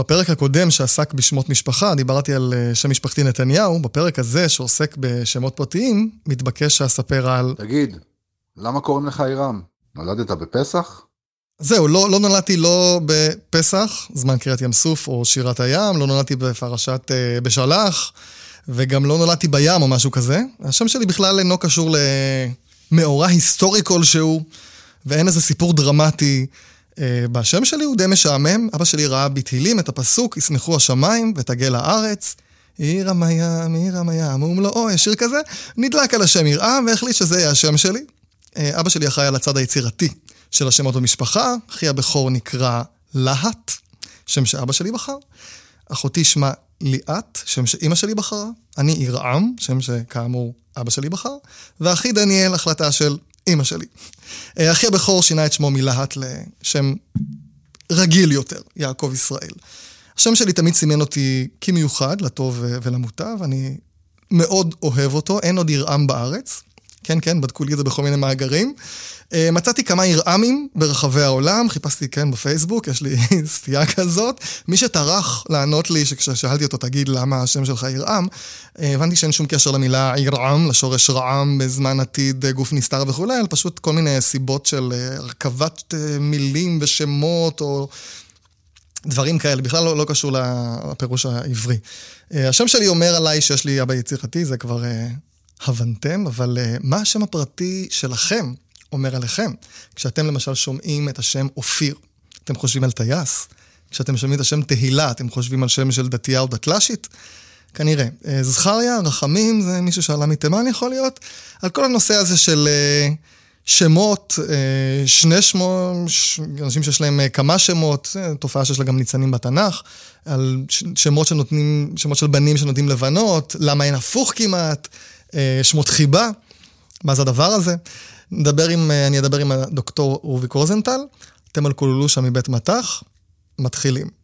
בפרק הקודם שעסק בשמות משפחה, דיברתי על אה, שם משפחתי נתניהו, בפרק הזה שעוסק בשמות פרטיים, מתבקש שאספר על... תגיד, למה קוראים לך עירם? נולדת בפסח? זהו, לא, לא נולדתי לא בפסח, זמן קריאת ים סוף או שירת הים, לא נולדתי בפרשת אה, בשלח, וגם לא נולדתי בים או משהו כזה. השם שלי בכלל אינו קשור למאורע היסטורי כלשהו, ואין איזה סיפור דרמטי. אה, בשם שלי הוא די משעמם, אבא שלי ראה בתהילים את הפסוק, ישמחו השמיים ותגל הארץ. עיר המים, עיר המים, ומלואו, יש שיר כזה, נדלק על השם יראה והחליט שזה יהיה השם שלי. אה, אבא שלי אחראי על הצד היצירתי של השמות במשפחה, אחי הבכור נקרא להט, שם שאבא שלי בחר. אחותי שמה ליאת, שם שאימא שלי בחרה. אני ירעם, שם שכאמור אבא שלי בחר. ואחי דניאל, החלטה של אימא שלי. אה, אחי הבכור שינה את שמו מלהט לשם רגיל יותר, יעקב ישראל. השם שלי תמיד סימן אותי כמיוחד, לטוב ולמוטב, אני מאוד אוהב אותו, אין עוד ירעם בארץ. כן, כן, בדקו לי את זה בכל מיני מאגרים. אה, מצאתי כמה ירעמים ברחבי העולם, חיפשתי, כן, בפייסבוק, יש לי סטייה כזאת. מי שטרח לענות לי, כששאלתי אותו, תגיד, למה השם שלך ירעם, אה, הבנתי שאין שום קשר למילה ירעם, לשורש רעם בזמן עתיד, אה, גוף נסתר וכולי, אלא פשוט כל מיני סיבות של הרכבת מילים ושמות, או דברים כאלה, בכלל לא, לא קשור לפירוש העברי. השם שלי אומר עליי שיש לי אבא יצירתי, זה כבר הבנתם, אבל מה השם הפרטי שלכם? אומר עליכם. כשאתם למשל שומעים את השם אופיר, אתם חושבים על טייס? כשאתם שומעים את השם תהילה, אתם חושבים על שם של דתייה או דתל"שית? כנראה. אה, זכריה, רחמים, זה מישהו שעלה מתימן יכול להיות. על כל הנושא הזה של אה, שמות, אה, שני שמות, אנשים שיש להם כמה שמות, תופעה שיש לה גם ניצנים בתנ"ך, על שמות שנותנים, שמות של בנים שנותנים לבנות, למה אין הפוך כמעט, שמות חיבה, מה זה הדבר הזה? נדבר עם, אני אדבר עם הדוקטור רוביק רוזנטל, אתם על קולולושה מבית מטח, מתחילים.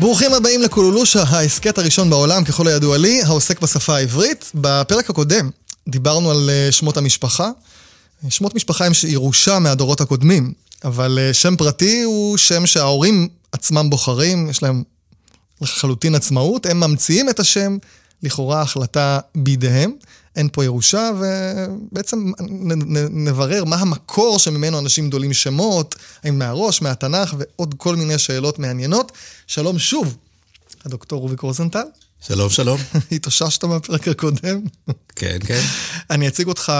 ברוכים הבאים לקולולושה, ההסכת הראשון בעולם, ככל הידוע לי, העוסק בשפה העברית. בפרק הקודם דיברנו על אה, שמות המשפחה. שמות משפחה הם ירושה מהדורות הקודמים, אבל אה, שם פרטי הוא שם שההורים עצמם בוחרים, יש להם לחלוטין עצמאות, הם ממציאים את השם, לכאורה החלטה בידיהם. אין פה ירושה, ובעצם נברר מה המקור שממנו אנשים דולים שמות, האם מהראש, מהתנ"ך, ועוד כל מיני שאלות מעניינות. שלום שוב, הדוקטור רוביק רוזנטל. שלום, שלום. התאוששת מהפרק הקודם? כן, כן. אני אציג אותך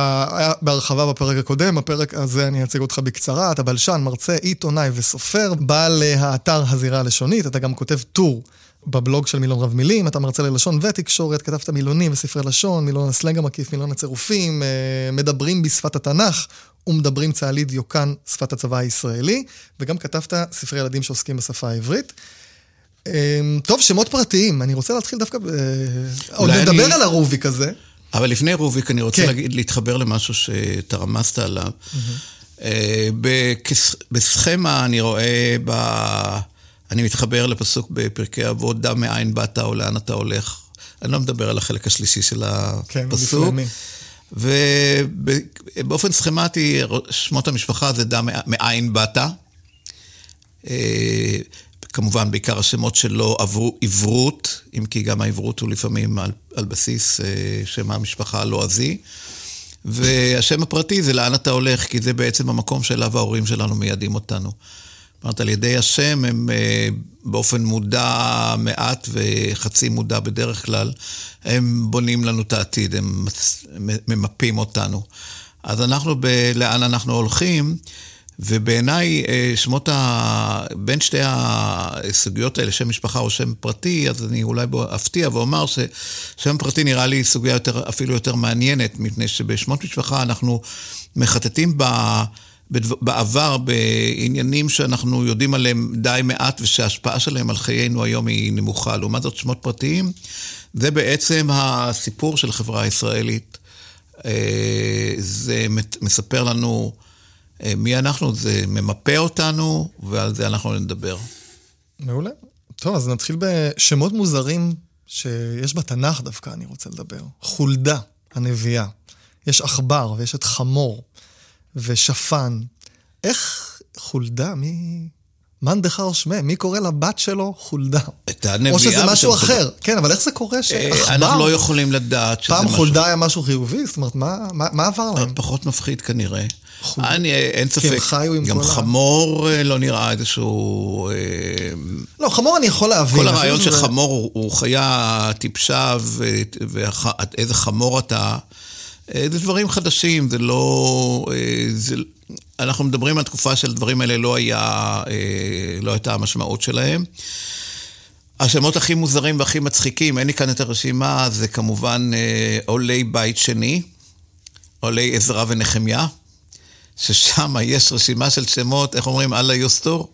בהרחבה בפרק הקודם, בפרק הזה אני אציג אותך בקצרה. אתה בלשן, מרצה, עיתונאי וסופר, בעל האתר הזירה הלשונית, אתה גם כותב טור בבלוג של מילון רב מילים, אתה מרצה ללשון ותקשורת, כתבת מילונים וספרי לשון, מילון הסלנג המקיף, מילון הצירופים, אה, מדברים בשפת התנ"ך ומדברים צה"לית דיוקן שפת הצבא הישראלי, וגם כתבת ספרי ילדים שעוסקים בשפה העברית. אמ, טוב, שמות פרטיים, אני רוצה להתחיל דווקא, עוד נדבר אני... על הרוביק הזה. אבל לפני רוביק, אני רוצה כן. להגיד, להתחבר למשהו שאתה רמזת עליו. Mm-hmm. בסכמה אני רואה, ב... אני מתחבר לפסוק בפרקי אבות, דע מאין באת או לאן אתה הולך. אני לא מדבר על החלק השלישי של הפסוק. כן, ובאופן סכמטי, שמות המשפחה זה דע מאין באת. אה, כמובן, בעיקר השמות שלו עברו עברות, אם כי גם העברות הוא לפעמים על, על בסיס אה, שם המשפחה הלועזי. והשם הפרטי זה לאן אתה הולך, כי זה בעצם המקום שאליו ההורים שלנו מיידים אותנו. אומרת, על ידי השם הם אה, באופן מודע מעט וחצי מודע בדרך כלל, הם בונים לנו את העתיד, הם ממפים אותנו. אז אנחנו, ב, לאן אנחנו הולכים, ובעיניי אה, שמות ה... בין שתי הסוגיות האלה, שם משפחה או שם פרטי, אז אני אולי אפתיע ואומר ששם פרטי נראה לי סוגיה יותר, אפילו יותר מעניינת, מפני שבשמות משפחה אנחנו מחטטים ב... בעבר בעניינים שאנחנו יודעים עליהם די מעט ושההשפעה שלהם על חיינו היום היא נמוכה. לעומת זאת, שמות פרטיים, זה בעצם הסיפור של החברה הישראלית. אה, זה מספר לנו אה, מי אנחנו, זה ממפה אותנו, ועל זה אנחנו נדבר. מעולה. טוב, אז נתחיל בשמות מוזרים שיש בתנ"ך דווקא, אני רוצה לדבר. חולדה, הנביאה. יש עכבר, ויש את חמור, ושפן. איך חולדה? מי... מאן דחר שמי, מי קורא לבת שלו חולדה? את הנביאה. או שזה משהו אחר. כן, אבל איך זה קורה אה, שעכבר... אנחנו לא יכולים לדעת שזה פעם משהו... חולדה היה משהו חיובי? זאת אומרת, מה, מה, מה עבר להם? פחות מפחיד כנראה. חולדה. אני, אין כי ספק. הם חיו עם גם כל ה- חמור אה, לא נראה איזשהו... אה, לא, חמור אני יכול להבין. כל הרעיון חושב שזה- שחמור הוא- חיה טיפשה ואיזה חמור אתה, אה, זה דברים חדשים, זה לא... אה, זה, אנחנו מדברים על תקופה של הדברים האלה, לא, היה, אה, לא הייתה המשמעות שלהם. השמות הכי מוזרים והכי מצחיקים, אין לי כאן את הרשימה, זה כמובן אה, עולי בית שני, עולי עזרא ונחמיה, ששם יש רשימה של שמות, איך אומרים, אללה יוסטור.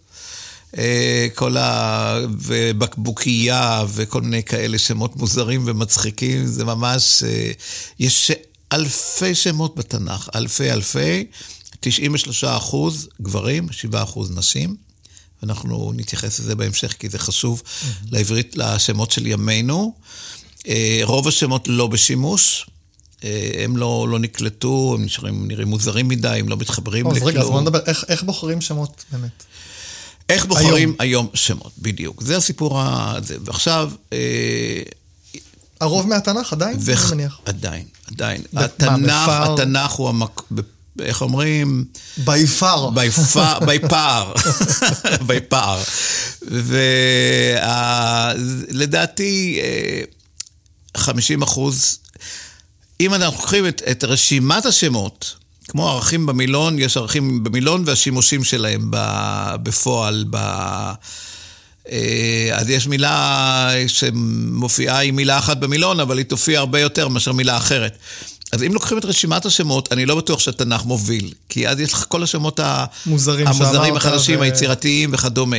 אה, כל ה... ובקבוקייה וכל מיני כאלה שמות מוזרים ומצחיקים, זה ממש... אה, יש אלפי שמות בתנ"ך, אלפי אלפי, 93 אחוז גברים, 7 אחוז נשים. אנחנו נתייחס לזה בהמשך, כי זה חשוב לעברית, לשמות של ימינו. אה, רוב השמות לא בשימוש, אה, הם לא, לא נקלטו, הם נשארים, נראים מוזרים מדי, הם לא מתחברים אז לכלום. רגע, אז בוא נדבר, איך, איך בוחרים שמות באמת? איך בוחרים היום. היום, שמות, בדיוק. זה הסיפור הזה. ועכשיו, אה, הרוב מהתנ"ך עדיין, וח... אני מניח. עדיין, עדיין. ב- מה, התנ"ך, בפער? התנ"ך הוא המק... איך אומרים? ביפר. ביפר, ביפר. ולדעתי, 50 אחוז, אם אנחנו לוקחים את, את רשימת השמות, כמו ערכים במילון, יש ערכים במילון והשימושים שלהם בפועל, ב... אה, אז יש מילה שמופיעה עם מילה אחת במילון, אבל היא תופיע הרבה יותר מאשר מילה אחרת. אז אם לוקחים את רשימת השמות, אני לא בטוח שהתנ"ך מוביל, כי אז יש לך כל השמות המוזרים שאמרת, החדשים, ו- היצירתיים וכדומה.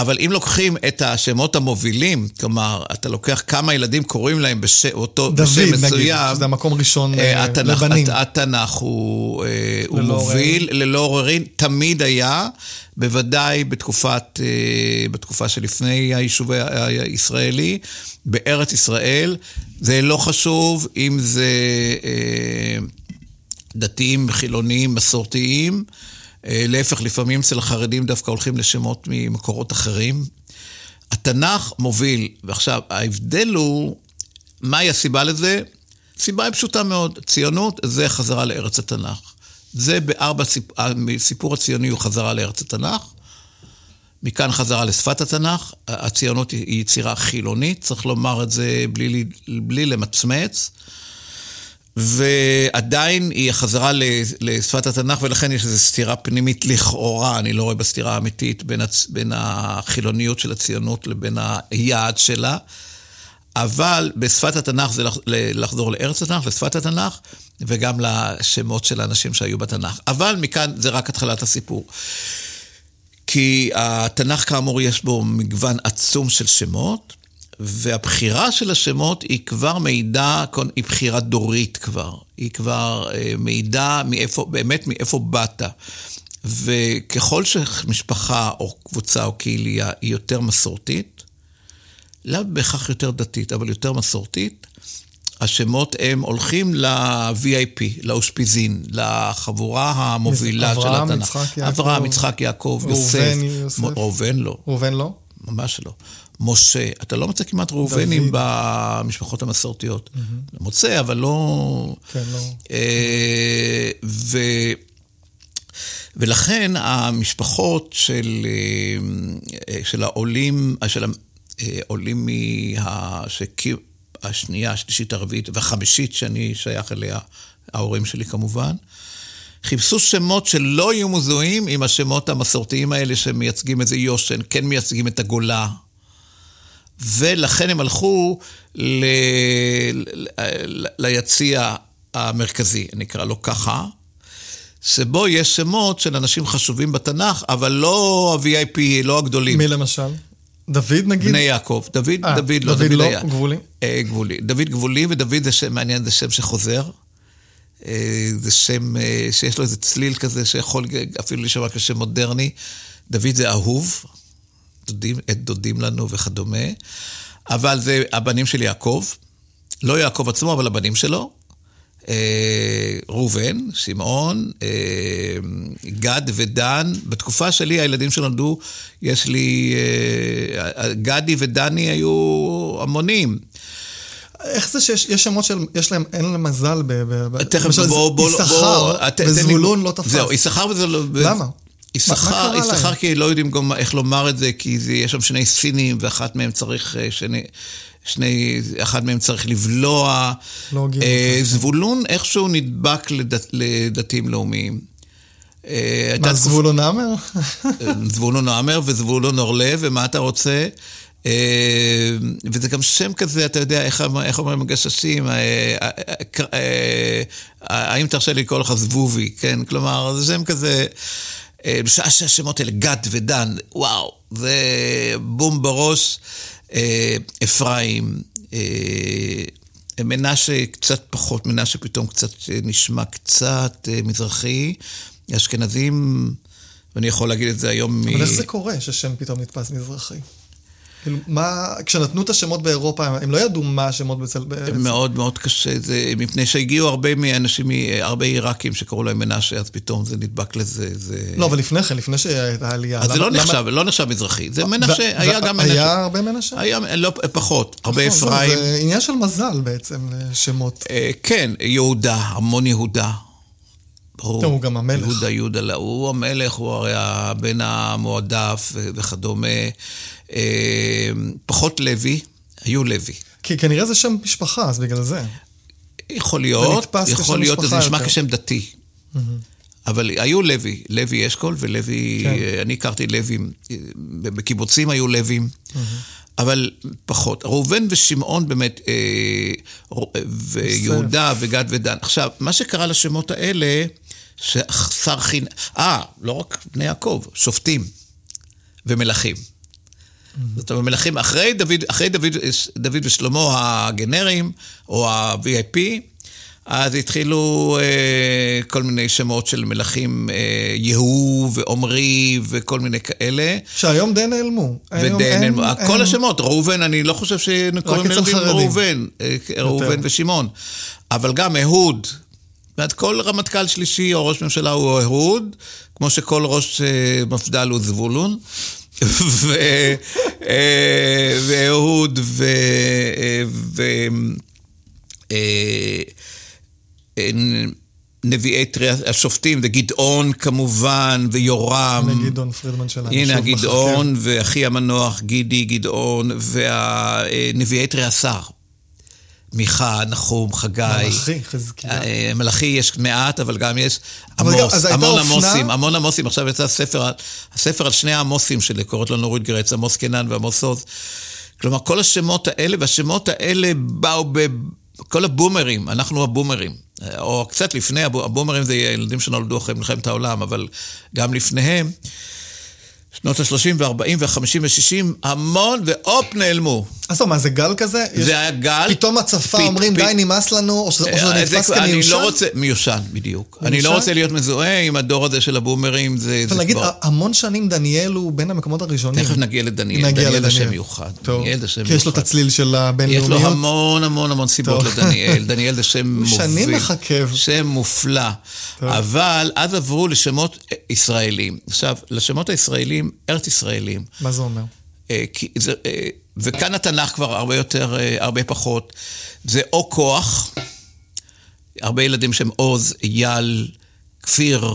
אבל אם לוקחים את השמות המובילים, כלומר, אתה לוקח כמה ילדים קוראים להם בש... אותו, דוד, בשם נגיד, מסוים, שזה המקום ראשון אה, אה, התנ"ך, לבנים. הת- התנ"ך הוא, אה, הוא ללא מוביל, ללא עוררין, תמיד היה, בוודאי בתקופת, בתקופה שלפני היישוב הישראלי, בארץ ישראל. זה לא חשוב אם זה דתיים, חילוניים, מסורתיים. אה, להפך, לפעמים אצל החרדים דווקא הולכים לשמות ממקורות אחרים. התנ"ך מוביל, ועכשיו, ההבדל הוא, מהי הסיבה לזה? הסיבה היא פשוטה מאוד, ציונות זה חזרה לארץ התנ"ך. זה בארבע, סיפ... הסיפור הציוני הוא חזרה לארץ התנ"ך, מכאן חזרה לשפת התנ"ך, הציונות היא יצירה חילונית, צריך לומר את זה בלי, בלי למצמץ. ועדיין היא חזרה לשפת התנ"ך, ולכן יש איזו סתירה פנימית לכאורה, אני לא רואה בסתירה האמיתית, בין, הצ... בין החילוניות של הציונות לבין היעד שלה. אבל בשפת התנ"ך זה לחזור לארץ התנ"ך, לשפת התנ"ך, וגם לשמות של האנשים שהיו בתנ"ך. אבל מכאן זה רק התחלת הסיפור. כי התנ"ך כאמור יש בו מגוון עצום של שמות, והבחירה של השמות היא כבר מעידה, היא בחירה דורית כבר. היא כבר מעידה מאיפה, באמת מאיפה באת. וככל שמשפחה או קבוצה או קהילייה היא יותר מסורתית, לא בהכרח יותר דתית, אבל יותר מסורתית, השמות הם הולכים ל-VIP, לאושפיזין, לחבורה המובילה של אברהם, התנ"ך. יצחק, יעקב. אברהם, יצחק, יעקב, יוסף. ראובן, יוסף. ראובן לא. ראובן לא? ממש לא. משה, אתה לא מוצא כמעט ראובנים במשפחות המסורתיות. מוצא, אבל לא... כן, לא. אה, ו... ולכן המשפחות של, אה, של העולים, של העולים מה... השנייה, השלישית, הרביעית והחמישית שאני שייך אליה, ההורים שלי כמובן, חיפשו שמות שלא יהיו מזוהים עם השמות המסורתיים האלה שמייצגים איזה יושן, כן מייצגים את הגולה. ולכן הם הלכו ל... ליציע המרכזי, נקרא לו ככה, שבו יש שמות של אנשים חשובים בתנ"ך, אבל לא ה-VIP, לא הגדולים. מי למשל? דוד נגיד? בני יעקב. דוד, 아, דוד לא, דוד לא, היה. גבולי? אה, גבולי. דוד גבולי, ודוד זה שם מעניין, זה שם שחוזר. אה, זה שם אה, שיש לו איזה צליל כזה שיכול אפילו להישמע כשם מודרני. דוד זה אהוב. דודים, את דודים לנו וכדומה. אבל זה הבנים של יעקב, לא יעקב עצמו, אבל הבנים שלו. אה, ראובן, שמעון, אה, גד ודן. בתקופה שלי הילדים שנולדו, יש לי... אה, גדי ודני היו המונים. איך זה שיש יש שמות של, יש להם, אין להם מזל ב... תכף, למשל, בוא, בוא, יששכר וזבולון לא תפס. זהו, יששכר וזה לא... למה? יששכר, יששכר? כי לא יודעים גם איך לומר את זה, כי זה, יש שם שני סינים, ואחת מהם צריך, אה, שני, שני, אחד מהם צריך לבלוע. לא אה. זבולון איכשהו נדבק לדת, לדתיים לאומיים. אה, מה, זבולון עמר? זבולון עמר וזבולון אורלב, ומה אתה רוצה? אה, וזה גם שם כזה, אתה יודע, איך, איך אומרים הגששים, אה, אה, אה, אה, האם תרשה לי לקרוא לך זבובי, כן? כלומר, זה שם כזה, אה, בשעה שהשמות האלה, גד ודן, וואו, זה בום בראש. אה, אפרים, אה, מנשה קצת פחות, מנשה פתאום קצת נשמע קצת מזרחי. אשכנזים, ואני יכול להגיד את זה היום אבל איך זה קורה ששם פתאום נתפס מזרחי? כאילו, מה, כשנתנו את השמות באירופה, הם- לא ידעו מה השמות בצל... מאוד מאוד קשה, זה מפני שהגיעו הרבה מאנשים, הרבה עיראקים שקראו להם מנשה, אז פתאום זה נדבק לזה, זה... לא, אבל לפני כן, לפני שהייתה עלייה. אז זה למה- לא למה- נחשב, לא נחשב מזרחי. זה ו- מנשה, היה ו- גם מנשה. היה הרבה מנשה? היה, לא, פחות, הרבה נכון, אפרים. זה עניין של מזל בעצם, לשמות. אה, כן, יהודה, המון יהודה. ברור. הוא גם המלך. יהודה, יהודה, לא, הוא המלך, הוא הרי הבן המועדף וכדומה. אה, פחות לוי, היו לוי. כי כנראה זה שם משפחה, אז בגלל זה. יכול להיות, כשם יכול להיות, זה נשמע. כשם דתי. אבל היו לוי, לוי אשכול ולוי, כן. אני הכרתי לווים, בקיבוצים היו לווים, אבל פחות. ראובן ושמעון באמת, אה, ויהודה וגד ודן. עכשיו, מה שקרה לשמות האלה, ששר חינ... אה, לא רק בני יעקב, שופטים ומלכים. זאת אומרת, מלכים, אחרי דוד, אחרי דוד, דוד ושלמה הגנרים, או ה-VIP, אז התחילו אה, כל מיני שמות של מלכים, אה, יהוא ועומרי וכל מיני כאלה. שהיום די נעלמו. היום ודן, אין- כל אין- השמות, ראובן, אני לא חושב שקוראים לילדים. ראובן, אה, ראובן ושמעון. אבל גם אהוד. אומרת, כל רמטכ"ל שלישי או ראש ממשלה הוא אהוד, כמו שכל ראש אה, מפד"ל הוא זבולון. אה, ואהוד ו... אה, ו... אה, נביאי תרי השופטים, וגדעון כמובן, ויורם. הנה גדעון פרידמן שלנו. הנה. הגדעון, ואחי המנוח, גידי, גדעון, והנביאי תרי עשר. מיכה, נחום, חגי. מלאכי, חזקיה. אה, מלאכי יש מעט, אבל גם יש עמוס, המון אופנה- עמוסים, המון עמוסים. עכשיו יצא ספר, הספר על שני העמוסים שלי, קוראת לו נורית גרץ, עמוס קנן ועמוס עוז. כלומר, כל השמות האלה, והשמות האלה באו ב... כל הבומרים, אנחנו הבומרים. או קצת לפני, הבו- הבומרים זה ילדים שנולדו אחרי מלחמת העולם, אבל גם לפניהם, שנות ה-30 וה-40 וה-50 ו-60, המון, והופ, נעלמו. אז טוב, מה, זה גל כזה? זה היה גל. פתאום הצפה אומרים, די, נמאס לנו, או שזה או שזה אה, נתפס זה- אני כמיושן? לא רוצה, מיושן, בדיוק. אני? לא רוצה להיות מזוהה עם הדור הזה של הבומרים, זה זה נגיד, כבר... המון שנים דניאל הוא בין המקומות הראשונים. תכף נגיע לדניאל. נגיע דניאל זה. שם מיוחד. טוב, דניאל זה שם כי יש לו את מיוחד. הצליל של יש לו הבינלאומיות. המון המון המון סיבות. לדניאל. דניאל זה שם מוביל. שנים מחכב. שם מופלא. אבל אז עברו לשמות ישראלים. עכשיו, לשמות הישראלים, ארץ ישראלים. מה זה אומר? אה, אה, וכאן התנ"ך כבר הרבה יותר, אה, הרבה פחות. זה או כוח, הרבה ילדים שהם עוז, אייל, כפיר.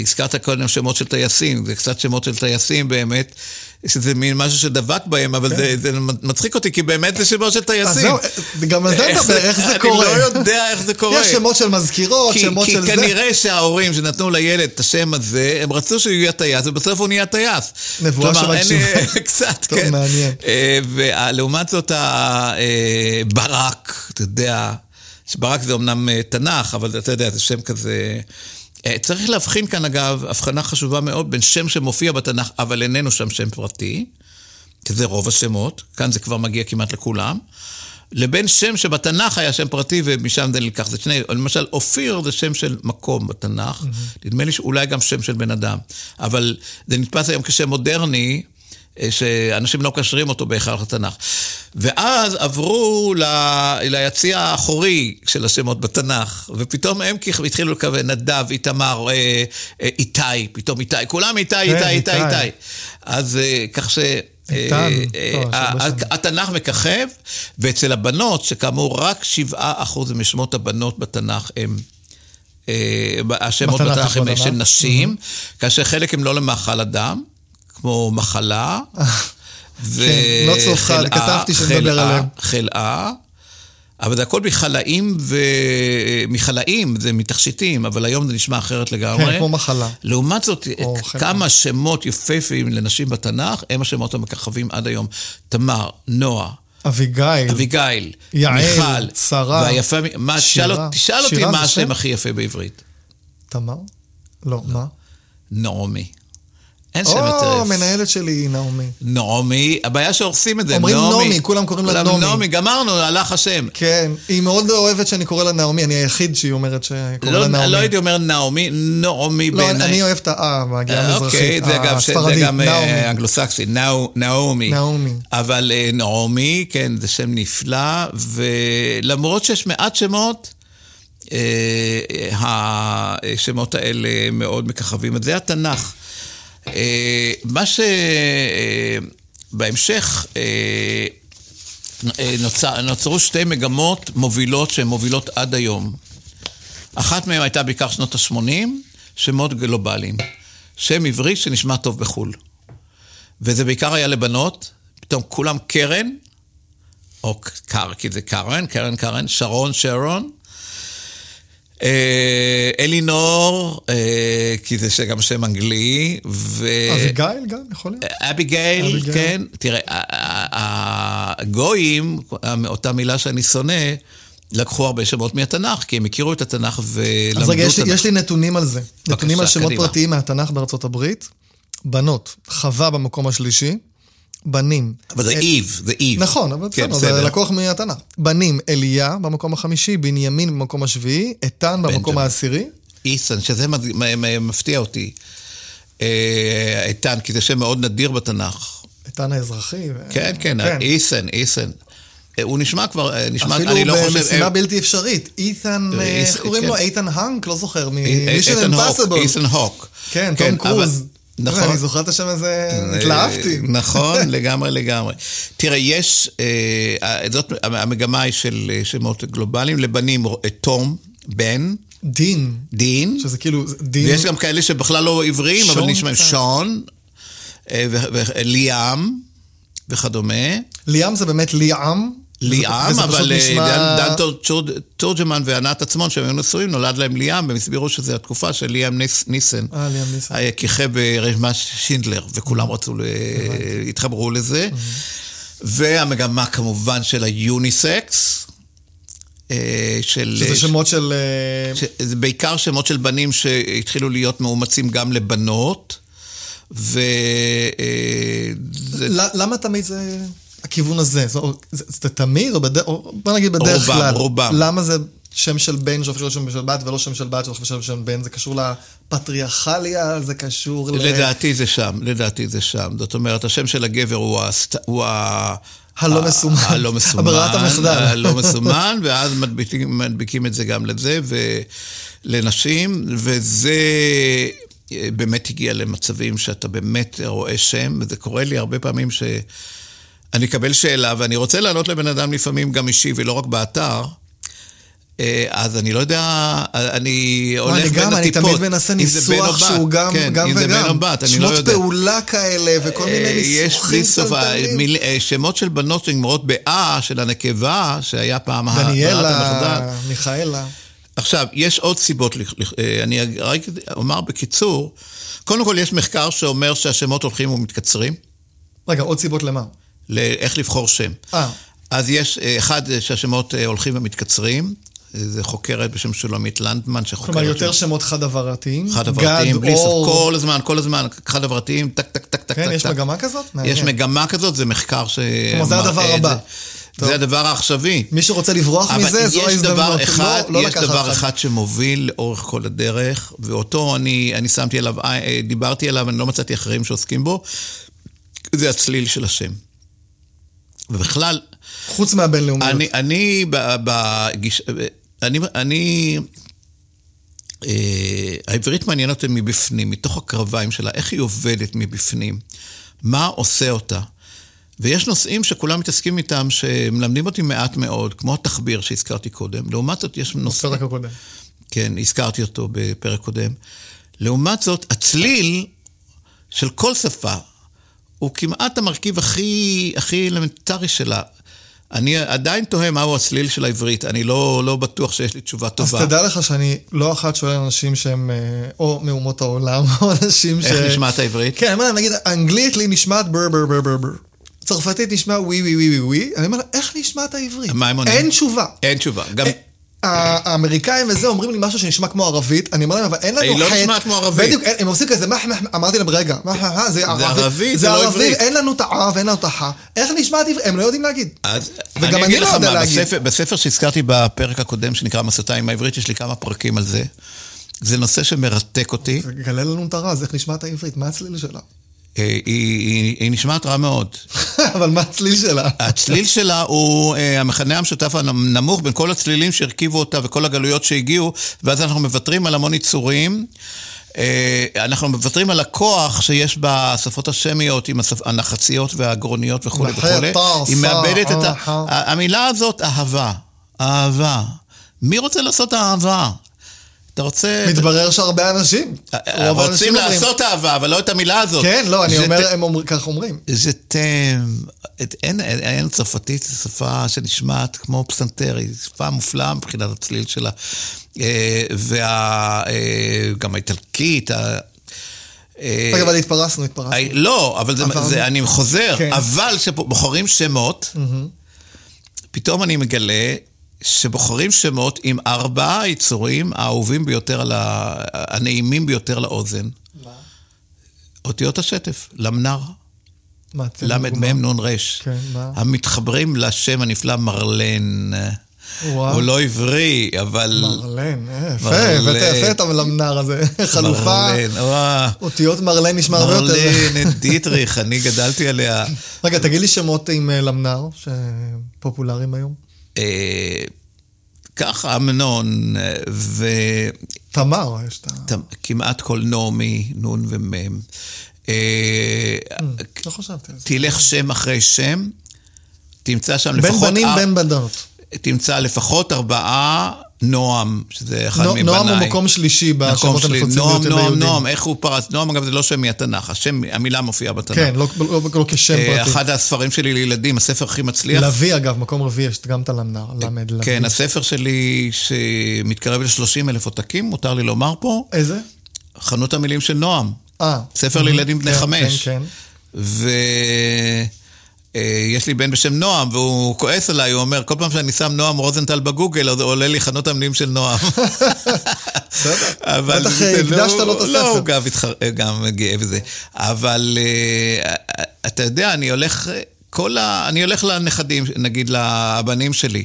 הזכרת קודם שמות של טייסים, זה קצת שמות של טייסים באמת, שזה מין משהו שדבק בהם, אבל זה, זה מצחיק אותי, כי באמת זה שמות של טייסים. אז זהו, גם על זה איך נדבר, איך זה קורה. אני לא יודע איך זה קורה. יש שמות של מזכירות, כי, שמות כי של זה. כנראה שההורים שנתנו לילד את השם הזה, הם רצו שהוא יהיה טייס, ובסוף הוא נהיה טייס. נבואה לי- שמגשימה. קצת, טוב, כן. מעניין. אה, ולעומת זאת, אה, ברק, אתה יודע, שברק זה אמנם אה, תנ"ך, אבל אתה יודע, זה שם כזה... אה, צריך להבחין כאן, אגב, הבחנה חשובה מאוד בין שם שמופיע בתנ"ך, אבל איננו שם שם פרטי, שזה רוב השמות, כאן זה כבר מגיע כמעט לכולם, לבין שם שבתנ"ך היה שם פרטי ומשם זה נלקח. זה שני, למשל, אופיר זה שם של מקום בתנ"ך, נדמה לי שאולי גם שם של בן אדם, אבל זה נתפס היום כשם מודרני, שאנשים לא קשרים אותו בהכרח לתנ"ך. ואז עברו ל... ליציע האחורי של השמות בתנ"ך, ופתאום הם התחילו לכוון נדב, איתמר, איתי, פתאום איתי, כולם איתי, איתי, כן, איתי, איתי. אז כך ש... איתן, התנ"ך מככב, ואצל הבנות, שכאמור רק 7% משמות הבנות בתנ"ך הם... השמות בתנ"ך הם של נשים, כאשר חלק הם לא למאכל אדם, כמו מחלה. כן, לא צורך, כתבתי שנדבר עליהם. חלאה. אבל זה הכל מחלאים ומחלאים, זה מתכשיטים, אבל היום זה נשמע אחרת לגמרי. כן, כמו מחלה. לעומת זאת, כמה שמות יפהפיים לנשים בתנ"ך, הם השמות המככבים עד היום. תמר, נועה. אביגיל. אביגיל. יעל. מיכל. שרה. והיפה, מה, שירה. תשאל אותי מה השם הכי יפה בעברית. תמר? לא, מה? נעמי. אין שם יותר... או, המנהלת שלי היא נעמי. נעמי, הבעיה שהורסים את זה, אומרים נעמי, כולם קוראים לה נעמי. נעמי, גמרנו, הלך השם. כן, היא מאוד אוהבת שאני קורא לה נעמי, אני היחיד שהיא אומרת שקורא לה נעמי. לא הייתי אומר נעמי, נעמי בעיניי. לא, אני אוהב את האה, בהגיעה המזרחית, הספרדית, זה גם אנגלוסקסי, נעמי. נעמי. אבל נעמי, כן, זה שם נפלא, ולמרות שיש מעט שמות, השמות האלה מאוד מככבים. זה התנ"ך. מה שבהמשך נוצר, נוצרו שתי מגמות מובילות שהן מובילות עד היום. אחת מהן הייתה בעיקר שנות ה-80, שמות גלובליים. שם עברי שנשמע טוב בחו"ל. וזה בעיקר היה לבנות, פתאום כולם קרן, או קר, כי זה קרן, קרן קרן, שרון שרון, אלינור, כי זה גם שם אנגלי, ו... אביגיל גם, יכול להיות. אביגיל, כן. תראה, הגויים, אותה מילה שאני שונא, לקחו הרבה שמות מהתנ"ך, כי הם הכירו את התנ"ך ולמדו אז רגע, יש, יש לי נתונים על זה. בבקשה, נתונים על שמות קדימה. פרטיים מהתנ"ך בארצות הברית. בנות, חווה במקום השלישי. בנים. אבל זה איב, זה איב. נכון, אבל כן, בסדר, זה לקוח מהתנ"ך. בנים, אליה במקום החמישי, בנימין במקום השביעי, איתן במקום העשירי. איסן, שזה מפתיע אותי. איתן, כי זה שם מאוד נדיר בתנ"ך. איתן האזרחי. כן, כן, איסן, איסן. הוא נשמע כבר, נשמע, אני לא חושב... אפילו במשימה בלתי אפשרית. איתן, איך קוראים לו? איתן האנק? לא זוכר, מ-Mission Impossible. איתן הוק. כן, תום קרוז. נכון. אני זוכר את השם הזה, התלהבתי. נכון, לגמרי, לגמרי. תראה, יש, זאת המגמה היא של שמות גלובליים, לבנים, תום, בן. דין. דין. שזה כאילו, דין. ויש גם כאלה שבכלל לא עבריים, אבל נשמעים שון, וליאם, וכדומה. ליאם זה באמת ליאם. ליאם, אבל נשמע... דן תורג'מן וענת עצמון, שהם היו נשואים, נולד להם ליאם, והם הסבירו שזו התקופה של ליאם ניסן. אה, ליאם ניסן. כיכב ברשימת שינדלר, וכולם רצו, התחברו לזה. והמגמה כמובן של היוניסקס. של... שזה שמות של... זה בעיקר שמות של בנים שהתחילו להיות מאומצים גם לבנות. ו... למה תמיד זה... הכיוון הזה? זה, זה, זה תמיד, או, בדרך, או בוא נגיד בדרך רובם, כלל. רובם. למה זה שם של בן שחושב שהוא שם של בת, ולא שם של בת שחושב שהוא שם של בן? זה קשור לפטריארכליה? זה קשור ל... לדעתי זה שם, לדעתי זה שם. זאת אומרת, השם של הגבר הוא, הסט... הוא ה... הלא מסומן. הלא מסומן. ברירת המחדל. הלא מסומן, ואז מדביקים, מדביקים את זה גם לזה, ולנשים, וזה... באמת הגיע למצבים שאתה באמת רואה שם, וזה קורה לי הרבה פעמים ש... אני אקבל שאלה, ואני רוצה לענות לבן אדם לפעמים גם אישי, ולא רק באתר. אז אני לא יודע, אני הולך בין הטיפות. אני תמיד מנסה ניסוח שהוא גם כן, גם וגם. אם זה בן או בת, אני לא יודע. שמות פעולה כאלה, וכל מיני ניסוחים טלטלים. שמות של בנות שנגמרות באה, של הנקבה, שהיה פעם... דניאלה, מיכאלה. עכשיו, יש עוד סיבות, אני רק אומר בקיצור, קודם כל יש מחקר שאומר שהשמות הולכים ומתקצרים. רגע, עוד סיבות למה? לאיך לבחור שם. אה. אז יש, אחד, שהשמות הולכים ומתקצרים, זה חוקרת בשם שולמית לנדמן, שחוקרת... כלומר, יותר שמות חד-עברתיים? חד-עברתיים, בלי סוף, כל הזמן, כל הזמן, חד-עברתיים, טק, טק, טק, טק, כן, טק. יש מגמה כזאת? יש מגמה כזאת, זה מחקר ש... כלומר, זה הדבר הבא. זה הדבר העכשווי. מי שרוצה לברוח מזה, זו ההזדמנות. אבל יש דבר אחד שמוביל לאורך כל הדרך, ואותו אני שמתי עליו, דיברתי עליו, אני לא מצאתי אחרים שעוסקים בו. זה הצליל של השם. ובכלל, חוץ מהבינלאומיות. אני, אני, ב- בגיש, אני, אני, אה, העברית מעניינת אותי מבפנים, מתוך הקרביים שלה, איך היא עובדת מבפנים, מה עושה אותה. ויש נושאים שכולם מתעסקים איתם, שמלמדים אותי מעט מאוד, כמו התחביר שהזכרתי קודם. לעומת זאת, יש נושאים... בפרק הקודם. כן, הזכרתי אותו בפרק קודם. לעומת זאת, הצליל של כל שפה הוא כמעט המרכיב הכי, הכי אלמנטרי שלה. אני עדיין תוהה מהו הצליל של העברית, אני לא, לא בטוח שיש לי תשובה אז טובה. תדע לך שאני לא אחת שואל אנשים שהם אה, או מאומות העולם, או אנשים ש... איך נשמעת העברית? כן, אני אומר נגיד, אנגלית לי נשמעת בר בר בר בר בר. צרפתית נשמע ווי ווי ווי ווי. אני אומר איך נשמעת העברית? מה הם עונים? אין תשובה. אין תשובה. גם... האמריקאים וזה אומרים לי משהו שנשמע כמו ערבית, אני אומר להם, אבל אין לנו היא לא חטא. נשמעת כמו ערבית. בדיוק, הם עושים כזה, מה, מה, אמרתי להם, רגע, מה, מה, זה ערבית. זה לא ערבית. אין לנו את הא ואין לנו את הח. איך נשמעת עברית? הם לא יודעים להגיד. אז וגם אני לא יודע להגיד. בספר, שהזכרתי בפרק הקודם, שנקרא מסעותיים העברית, יש לי כמה פרקים על זה. זה נושא שמרתק אותי. גלה לנו את הרז, איך נשמעת העברית, מה הצליל שלה? אה, היא נשמעת רע מאוד. אבל מה הצליל שלה? הצליל שלה הוא אה, המכנה המשותף הנמוך בין כל הצלילים שהרכיבו אותה וכל הגלויות שהגיעו, ואז אנחנו מוותרים על המון יצורים. אה, אנחנו מוותרים על הכוח שיש בשפות השמיות עם השפ... הנחציות והגרוניות וכולי וכולי. היא מאבדת את ה... אחר. ה- המילה הזאת, אהבה. אהבה. מי רוצה לעשות אהבה? אתה רוצה... מתברר שהרבה אנשים. האנשים אה, רוצים לעשות אהבה, אבל לא את המילה הזאת. כן, לא, אני אומר, הם אומרים, כך אומרים. זה את- אין, צרפתית, זו שפה שנשמעת כמו פסנתר, היא שפה מופלאה מבחינת הצליל שלה. וגם האיטלקית, ה- אה, רגע, אבל התפרסנו, התפרסנו. לא, אבל. זה, אני חוזר, כן. אבל כשבוחרים שמות, פתאום אני מגלה שבוחרים שמות עם ארבעה יצורים האהובים ביותר, על ה... הנעימים ביותר לאוזן. אותיות השטף, למנר. מה. למ"מ נ"ר. כן, מה? המתחברים לשם הנפלא מרלן. וואו. הוא לא עברי, אבל... מרלן, אה, יפה, יפה את המלמנר הזה. חלופה. אותיות מרלן נשמע הרבה יותר. מרלן, דיטריך, אני גדלתי עליה. רגע, תגיד לי שמות עם אה, למנר, שפופולריים היום. אה, ככה, אמנון, אה, תמר, יש את ה... וכמעט כל נעמי, נון ומם. אה, לא חשבתי על זה. תלך שם אחרי שם, תמצא שם בין לפחות... בנים, אר- בין בנות. תמצא לפחות ארבעה נועם, שזה אחד מבניי. נועם הוא מקום שלישי בשמות הנפוצים נועם, ביותר נועם, ביהודים. נועם, איך הוא פרץ? נועם, אגב, זה לא שם מהתנ"ך, השם, המילה מופיעה בתנ"ך. כן, לא- לא לא כשם אה, פרטי. אחד הספרים שלי לילדים, הספר הכי מצליח. לביא, אגב, מקום רביעי, יש גם את הלמנר, למד לביא. כן, הספר שלי שמתקרב ל-30 אלף עותקים, מותר לי לומר פה, איזה? חנות המילים של נועם. אה. ספר לילדים בני כן, חמש. כן, כן. ויש לי בן בשם נועם, והוא כועס עליי, הוא אומר, כל פעם שאני שם נועם רוזנטל בגוגל, אז עולה לי חנות המילים של נועם. בסדר. בטח זה הקדשת לו את לא, הספר. הוא גם, התחר... גם גאה בזה. אבל אה, אתה יודע, אני הולך, כל ה... אני הולך לנכדים, נגיד לבנים שלי,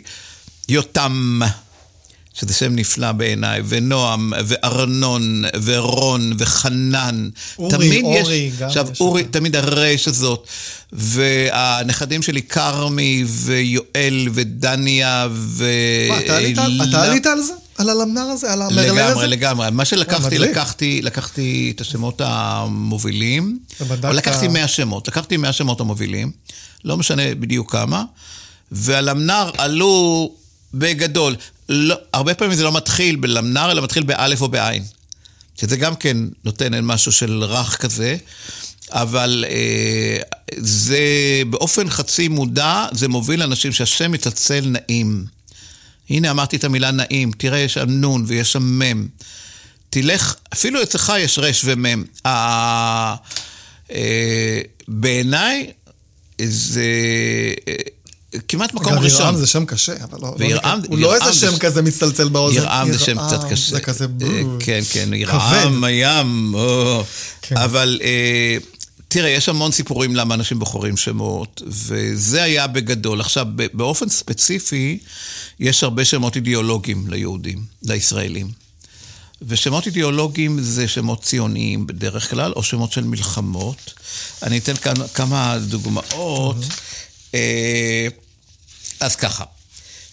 יותם, שזה שם נפלא בעיניי, ונועם, וארנון, ורון, וחנן. אורי, תמיד אורי, יש, גם עכשיו, יש אורי, אותם. תמיד הרש הזאת. והנכדים שלי, כרמי, ויואל, ודניה, ו... מה, אתה עלית על- אתה עלית על זה? על הלמנר הזה? על המרלן הזה? לגמרי, לגמרי. מה שלקחתי, מדליק. לקחתי, לקחתי את השמות המובילים. אבל לקחתי 100 שמות, לקחתי 100 שמות המובילים, לא משנה בדיוק כמה, ועל המנר עלו בגדול. לא, הרבה פעמים זה לא מתחיל בלמנר, אלא מתחיל באלף או בעין. שזה גם כן נותן משהו של רך כזה, אבל אה, זה באופן חצי מודע, זה מוביל אנשים שהשם מתעצל נעים. הנה אמרתי את המילה נעים, תראה יש שם נון ויש שם מם. תלך, אפילו אצלך יש רש ומם. ה- אה, בעיניי זה אה, כמעט מקום אגב, ראשון. ירעם זה שם קשה, אבל לא... לא וירעם-. הוא לא איזה זה שם כזה מצטלצל באוזן. ירעם זה שם קצת קשה. זה כזה... אה. כן, כן, ירעם, הים. כן. אבל אה, תראה, יש המון סיפורים למה אנשים בוחרים שמות, וזה היה בגדול. עכשיו, באופן ספציפי, יש הרבה שמות אידיאולוגיים ליהודים, לישראלים. ושמות אידיאולוגיים זה שמות ציוניים בדרך כלל, או שמות של מלחמות. אני אתן כאן כמה דוגמאות. אה, אז ככה,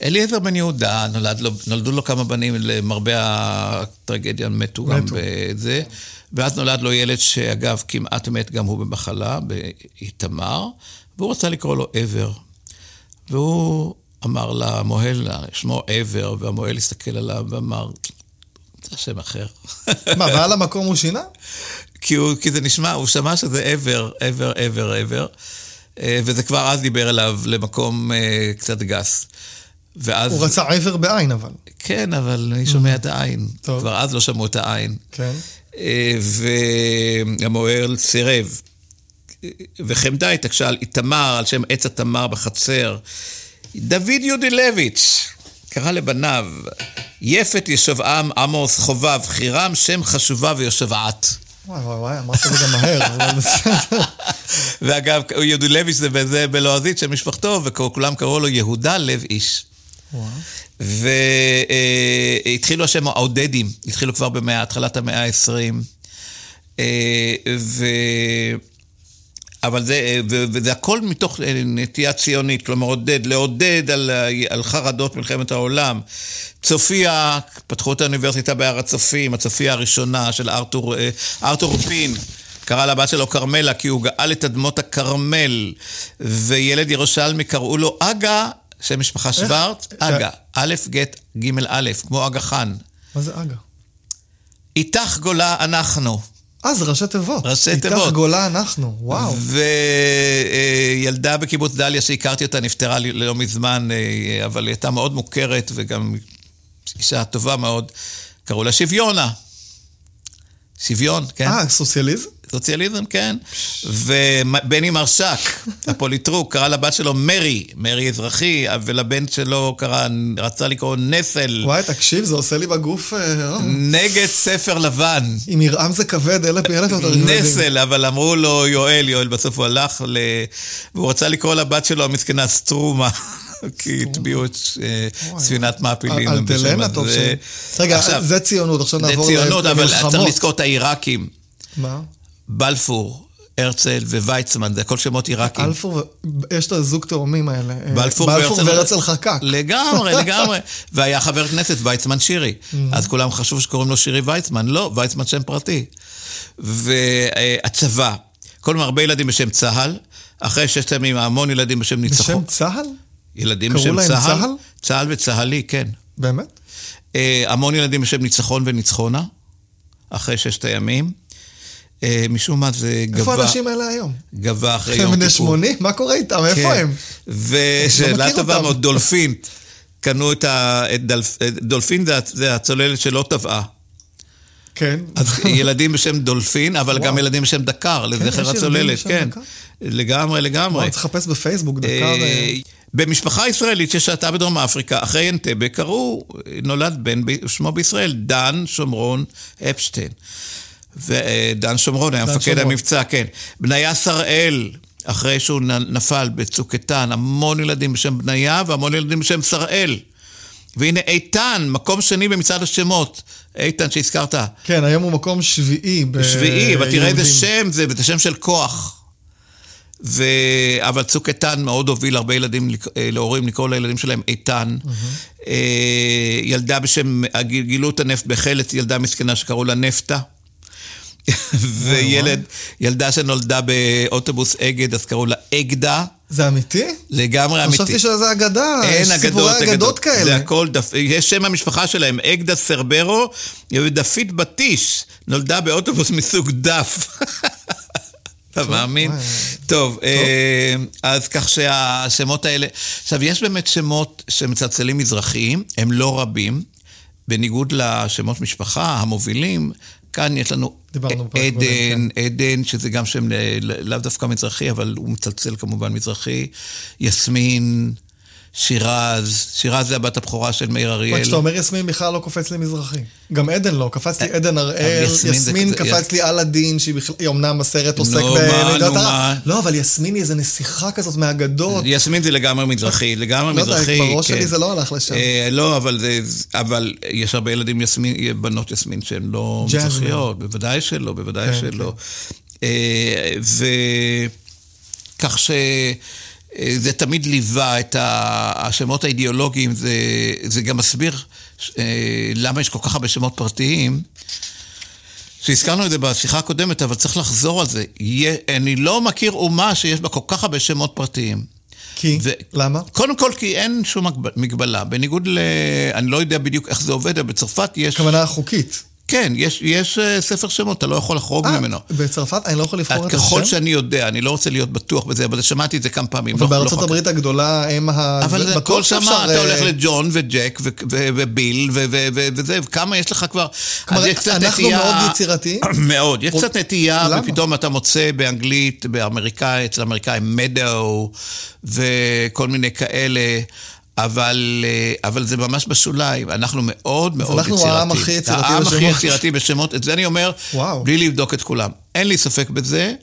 אליעזר בן יהודה, נולד לו, נולדו לו כמה בנים, למרבה הטרגדיה מתו, מתו. גם בזה. ואז נולד לו ילד שאגב כמעט מת גם הוא במחלה, באיתמר, והוא רצה לקרוא לו עבר. והוא אמר למוהל, שמו עבר, והמוהל הסתכל עליו ואמר, זה השם אחר. מה, ועל המקום הוא שינה? כי, הוא, כי זה נשמע, הוא שמע שזה עבר, עבר, עבר, עבר, וזה כבר אז דיבר אליו למקום אה, קצת גס. ואז... הוא רצה עבר בעין אבל. כן, אבל אני שומע את העין. טוב. כבר אז לא שמעו את העין. כן. אה, והמוהל סירב. וחמדה התעקשה על איתמר, על שם עץ התמר בחצר. דוד יודילביץ' קרא לבניו, יפת ישובעם עמוס חובב, חירם שם חשובה ויושבעת. וואי וואי וואי, אמרת את זה גם מהר, אבל בסדר. ואגב, יודילביץ' זה בזה בלועזית של משפחתו, וכולם קראו לו יהודה לב איש. והתחילו השם העודדים, התחילו כבר בהתחלת המאה ה-20. אה. אבל זה, וזה הכל מתוך נטייה ציונית, כלומר עודד, לעודד על, על חרדות מלחמת העולם. צופיה, פתחו את האוניברסיטה בהר הצופים, הצופיה הראשונה של ארתור, אה, ארתור פין. קרא לבת שלו כרמלה כי הוא גאל את אדמות הכרמל, וילד ירושלמי קראו לו אגה שם משפחה שוורץ, אגה, א', ג', ג', א', כמו אגה חאן. מה זה אגה? איתך גולה אנחנו. אה, זה ראשי תיבות. ראשי תיבות. איתך גולה אנחנו, וואו. וילדה בקיבוץ דליה שהכרתי אותה נפטרה לא מזמן, אה, אבל היא הייתה מאוד מוכרת וגם אישה טובה מאוד. קראו לה שוויונה. שוויון, כן. אה, סוציאליזם? סוציאליזם, כן. ובני מרשק, הפוליטרוק, קרא לבת שלו מרי, מרי אזרחי, ולבן שלו קרא, רצה לקרוא נסל. וואי, תקשיב, זה עושה לי בגוף... אה, אה. נגד ספר לבן. אם ירעם זה כבד, אלה פי אלף יותר נסל, אבל אמרו לו יואל, יואל בסוף הוא הלך ל... והוא רצה לקרוא לבת שלו המסכנה סטרומה. כי הטביעו את אה, ספינת מעפילים. אלטלנה טוב ש... רגע, זה ציונות, עכשיו נעבור למלחמות. זה ציונות, אבל צריך לזכור את העיראקים. מה? בלפור, הרצל וויצמן, זה הכל שמות עיראקים. בלפור, יש את הזוג תאומים האלה. אה, בלפור, בלפור והרצל חקק. לגמרי, לגמרי. והיה חבר כנסת, ויצמן שירי. Mm-hmm. אז כולם חשבו שקוראים לו שירי ויצמן. לא, ויצמן שם פרטי. והצבא, קודם הרבה ילדים בשם צה"ל, אחרי ששת ימים המון ילדים בשם ניצחון. בשם צה"ל? ילדים בשם צה"ל. קראו להם צה"ל? צה"ל וצה"לי, כן. באמת? אה, המון ילדים בשם ניצחון וניצחונה, אחרי ששת הימים. אה, משום מה זה גבה... איפה האנשים האלה היום? גבה אחרי יום טיפור. הם בני 80? מה קורה איתם? איפה כן. הם? ושאלה לא טובה מאוד, דולפין. קנו את ה... דולפין זה הצוללת שלא טבעה. כן. אז ילדים בשם דולפין, אבל גם ילדים בשם דקר, לזכר הצוללת, כן. לגמרי, לגמרי. צריך לחפש בפייסבוק דקר. אה, אה. במשפחה ישראלית ששהתה בדרום אפריקה, אחרי אנטבה, קראו, נולד בן, שמו בישראל, דן שומרון אפשטיין. ודן שומרון היה מפקד המבצע, כן. בניה שראל, אחרי שהוא נפל בצוק איתן, המון ילדים בשם בניה והמון ילדים בשם שראל. והנה איתן, מקום שני במצעד השמות. איתן שהזכרת. כן, היום הוא מקום שביעי ביהודים. שביעי, אבל תראה איזה שם זה, זה שם של כוח. ו... אבל צוק איתן מאוד הוביל הרבה ילדים, אה, להורים לקרוא לילדים שלהם איתן. Mm-hmm. ילדה בשם, גילו את הנפט בחלץ, ילדה מסכנה שקראו לה נפטה. וילד, ילדה שנולדה באוטובוס אגד, אז קראו לה אגדה. זה אמיתי? לגמרי אמיתי. חשבתי שזה אגדה, אין אגדות, סיפורי אגדות כאלה. זה הכל, דף, יש שם המשפחה שלהם, אגדה סרברו, ודפית בטיש, נולדה באוטובוס מסוג דף. אתה מאמין? טוב, אה, אז כך שהשמות האלה... עכשיו, יש באמת שמות שמצלצלים מזרחיים, הם לא רבים, בניגוד לשמות משפחה המובילים, כאן יש לנו עדן, כן. עדן, שזה גם שם לאו דווקא מזרחי, אבל הוא מצלצל כמובן מזרחי, יסמין, שירז, שירז זה הבת הבכורה של מאיר אריאל. כשאתה אומר יסמין בכלל לא קופץ לי מזרחי. גם עדן לא, קפץ לי עדן הראל, יסמין זה יסמין קפץ לי אלאדין, שהיא בכלל, היא אמנם בסרט עוסק בלידת הרע. לא, אבל יסמין היא איזה נסיכה כזאת מהאגדות. יסמין זה לגמרי מזרחי, לגמרי לא יודע, מזרחי. בראש כן. שלי זה לא הלך לשם. אה, לא, אבל, יש הרבה ילדים יסמין, בנות יסמין שהן לא. מזרחיות, בוודאי שלא, בוודאי כן, שלא. אה, וכך שזה תמיד ליווה את השמות האידיאולוגיים, זה, זה גם מסביר אה, למה יש כל כך הרבה שמות פרטיים. שהזכרנו את זה בשיחה הקודמת, אבל צריך לחזור על זה. יהיה, אני לא מכיר אומה שיש בה כל כך הרבה שמות פרטיים. כי? ו- למה? קודם כל, כי אין שום מגב- מגבלה. בניגוד ל... אני לא יודע בדיוק איך זה עובד, אבל בצרפת יש... הכוונה חוקית. כן, יש, יש אה, ספר שמות, אתה לא יכול לחרוג אה, ממנו. בצרפת אני לא יכול לבחור את ככל השם? שאני יודע, אני לא רוצה להיות בטוח בזה, אבל שמעתי את זה כמה פעמים. אבל לא- לא הברית הגדולה הם ה... אבל זה כל שמה, אתה הולך אה, לג'ון וג'ק וביל וזה, וכמה יש לך כבר... כלומר, אנחנו נטייה- מאוד יצירתיים. מאוד. יש קצת נטייה, למה? ופתאום אתה מוצא באנגלית, באמריקאי, אצל האמריקאים, מדאו, וכל מיני כאלה. אבל, אה, אבל זה ממש בשוליים, אנחנו מאוד מאוד אנחנו יצירתיים. העם הכי יצירתי העם הכי בשמות. יצירתי בשמות, את זה אני אומר, וואו. בלי לבדוק את כולם. אין לי ספק בזה,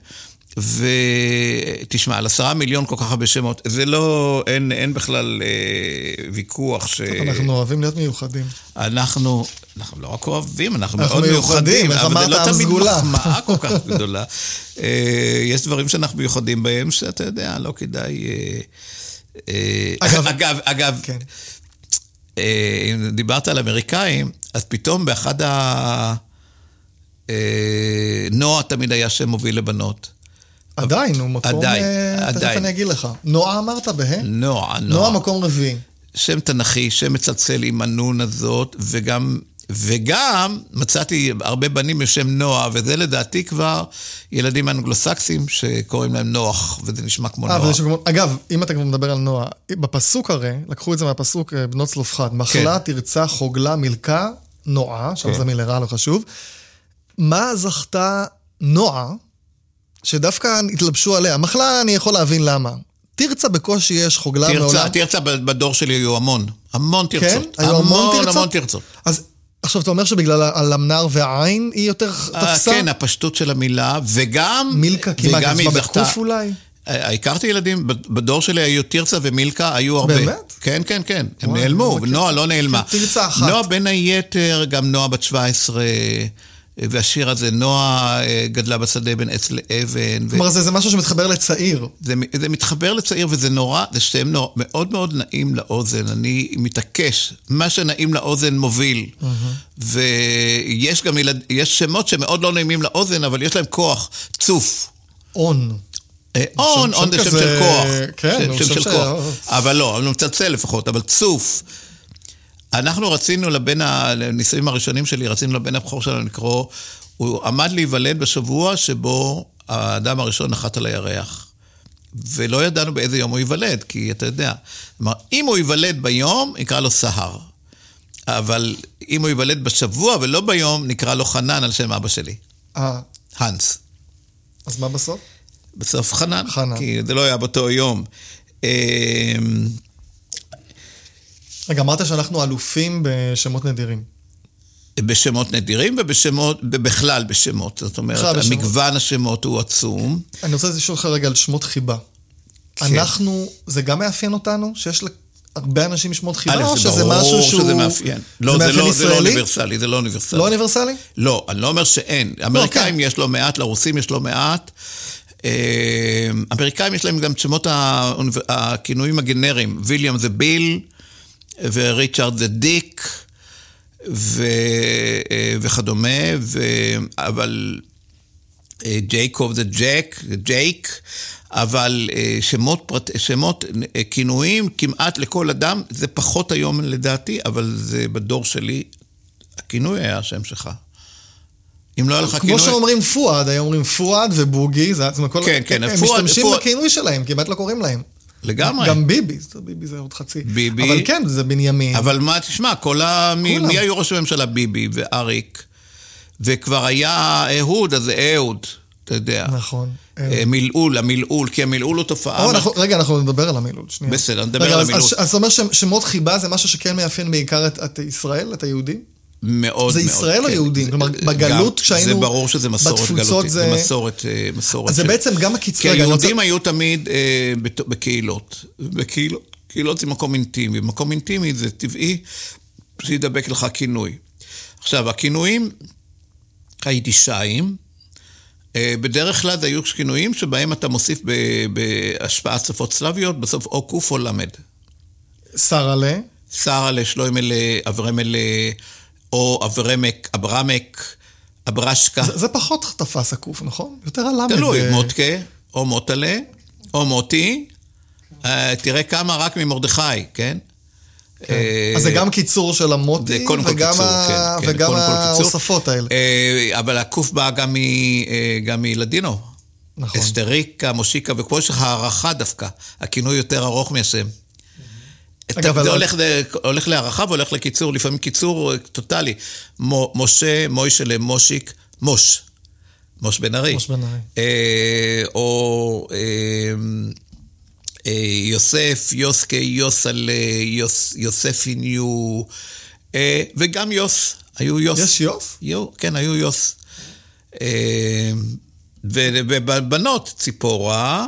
ותשמע, על עשרה מיליון כל כך הרבה שמות, זה לא, אין, אין בכלל אה, ויכוח ש... אנחנו אוהבים להיות מיוחדים. אנחנו, אנחנו לא רק אוהבים, אנחנו, אנחנו מאוד מיוחדים, מיוחדים, איך אבל זה אמרת, לא תמיד סגולה. מחמאה כל כך גדולה. אה, יש דברים שאנחנו מיוחדים בהם, שאתה יודע, לא כדאי... אה, אגב- אגב, אגב, כן. אה, אם דיברת על אמריקאים, אז פתאום באחד ה... אה, נועה תמיד היה שם מוביל לבנות. עדיין, הוא מקום... עדיין, אה, תכף עדיין. אני אגיד לך. נועה אמרת בה'? נועה, נועה נועה. מקום רביעי. שם תנכי, שם מצלצל עם הנון הזאת, וגם, וגם מצאתי הרבה בנים בשם נועה, וזה לדעתי כבר ילדים אנגלוסקסים שקוראים להם נוח, וזה נשמע כמו אה. וזה שגם- אגב, אם אתה כבר מדבר על נועה, בפסוק הרי, לקחו את זה מהפסוק אה, בנות צלופחד, מחלה, תרצה, חוגלה, מילכה, נועה, שם כן. זה מלרע לא חשוב. מה זכתה נועה, שדווקא התלבשו עליה? מחלה, אני יכול להבין למה. תרצה בקושי יש, חוגלה תרצה, מעולם. תרצה בדור שלי היו המון, המון תרצות. היו המון תרצות? המון תרצות. אז עכשיו אתה אומר שבגלל הלמנר והעין היא יותר אה, תפסה? כן, הפשטות של המילה, וגם... מילכה כמעט, וגם אז היא מה, זכתה- בקוף אולי? אה, הכרתי ילדים, בדור שלי היו תרצה ומילכה, היו הרבה. באמת? כן, כן, כן. הם נעלמו. ונועה לא נעלמה. תרצה אחת. נועה בין היתר, גם נועה בת 17, והשיר הזה, נועה אה, גדלה בשדה בין עץ לאבן. ו- כלומר, זה זה משהו שמתחבר לצעיר. זה, זה מתחבר לצעיר וזה נורא, זה שם נורא, מאוד מאוד נעים לאוזן, אני מתעקש, מה שנעים לאוזן מוביל. ויש גם ילד, יש שמות שמאוד לא נעימים לאוזן, אבל יש להם כוח, צוף. און. אה, און, און זה שם של כוח. כן, שם- של כוח. אבל לא, הוא מצלצל לפחות, אבל צוף. אנחנו רצינו לבן, הנישואים הראשונים שלי, רצינו לבן הבכור שלנו לקרוא, הוא עמד להיוולד בשבוע שבו האדם הראשון נחת על הירח. ולא ידענו באיזה יום הוא ייוולד, כי אתה יודע. כלומר, אם הוא ייוולד ביום, נקרא לו סהר. אבל אם הוא ייוולד בשבוע ולא ביום, נקרא לו חנן על שם אבא שלי, אה, האנס. אז מה בסוף? בסוף חנן, חנן. כי זה לא היה באותו יום. רגע, אמרת שאנחנו אלופים בשמות נדירים. בשמות נדירים ובשמות, ובכלל בשמות. זאת אומרת, בשמות. מגוון השמות הוא עצום. אני רוצה לשאול אותך רגע על שמות חיבה. כן. אנחנו, זה גם מאפיין אותנו? שיש להרבה אנשים שמות חיבה? או זה שזה משהו שהוא... שזה מאפיין. לא, זה זה מאפיין לא, זה לא? אוניברסלי, זה לא אוניברסלי. לא אוניברסלי? לא, אני לא אומר שאין. אמריקאים יש לא מעט, לרוסים יש לא מעט. אה, אמריקאים יש להם גם את שמות הכינויים הגנריים. ויליאם זה ביל, וריצ'רד זה דיק, ו, אה, וכדומה, ו, אבל אה, ג'ייקוב זה ג'ק, ג'ייק, אבל אה, שמות, פרט, שמות כינויים כמעט לכל אדם, זה פחות היום לדעתי, אבל זה בדור שלי, הכינוי היה השם שלך. אם לא היה לך כמו כינוי... שאומרים פואד, היום אומרים פואד ובוגי, זה כל- כן, כן, הם פואד- משתמשים בכינוי שלהם, כמעט לא קוראים להם. לגמרי. גם ביבי, זה- ביבי זה עוד חצי. ביבי. אבל כן, זה בנימין. אבל מה, תשמע, כל ה... מי. מי היו ראש הממשלה? ביבי ואריק. וכבר היה אהוד, אז זה אהוד. אתה יודע. נכון. אה, מלעול, המלעול, כי המלעול הוא תופעה... או, אנחנו, רגע, אנחנו נדבר על המילול, שנייה. בסדר, נדבר רגע, על המילול. אז אתה אומר שמות חיבה זה משהו שכן מאפיין בעיקר את, את ישראל, את היהודים? מאוד זה מאוד. ישראל או כן. יהודים? זה- כלומר, בגלות כשהיינו זה ברור שזה מסורת גלותית. זה- זה מסורת, אה, מסורת אז זה של- בעצם גם הקיצור... כי היהודים היו תמיד אה, בת- בקהילות. בקהילות קהילות זה מקום אינטימי. מקום אינטימי זה טבעי שידבק לך כינוי. עכשיו, הכינויים היידישאיים, אה, בדרך כלל זה היו כינויים שבהם אתה מוסיף ב- בהשפעת שפות סלאביות, בסוף או קוף או למד. שרלה, שרה שלוימלה, אברמלה, או אברמק, אברמק, אברשקה. זה, זה פחות תפס הקוף, נכון? יותר הלמד. תלוי, אה, מוטקה, או מוטלה, או מוטי. אה, תראה כמה רק ממרדכי, כן? אה, אז זה גם קיצור של המוטי, זה וגם. כן, כן. ההוספות האלה. אה, אבל הקוף בא גם מ- אה, גם מלדינו. נכון. אסטריקה, מושיקה, ופה יש לך הערכה דווקא. הכינוי יותר ארוך מהשם. אגב, זה הולך, הולך להערכה והולך לקיצור, לפעמים קיצור אה, טוטאלי. משה, מוישלה, מושיק, מוש. מוש בן ארי. מוש בן ארי. אה, או אה, אה, יוסף, יוסקה, יוסלה, יוס, יוספיניו, אה, וגם יוס. היו יוס. יש יוס? היו, כן, היו יוס. אה, ו- ובבנות, ציפורה,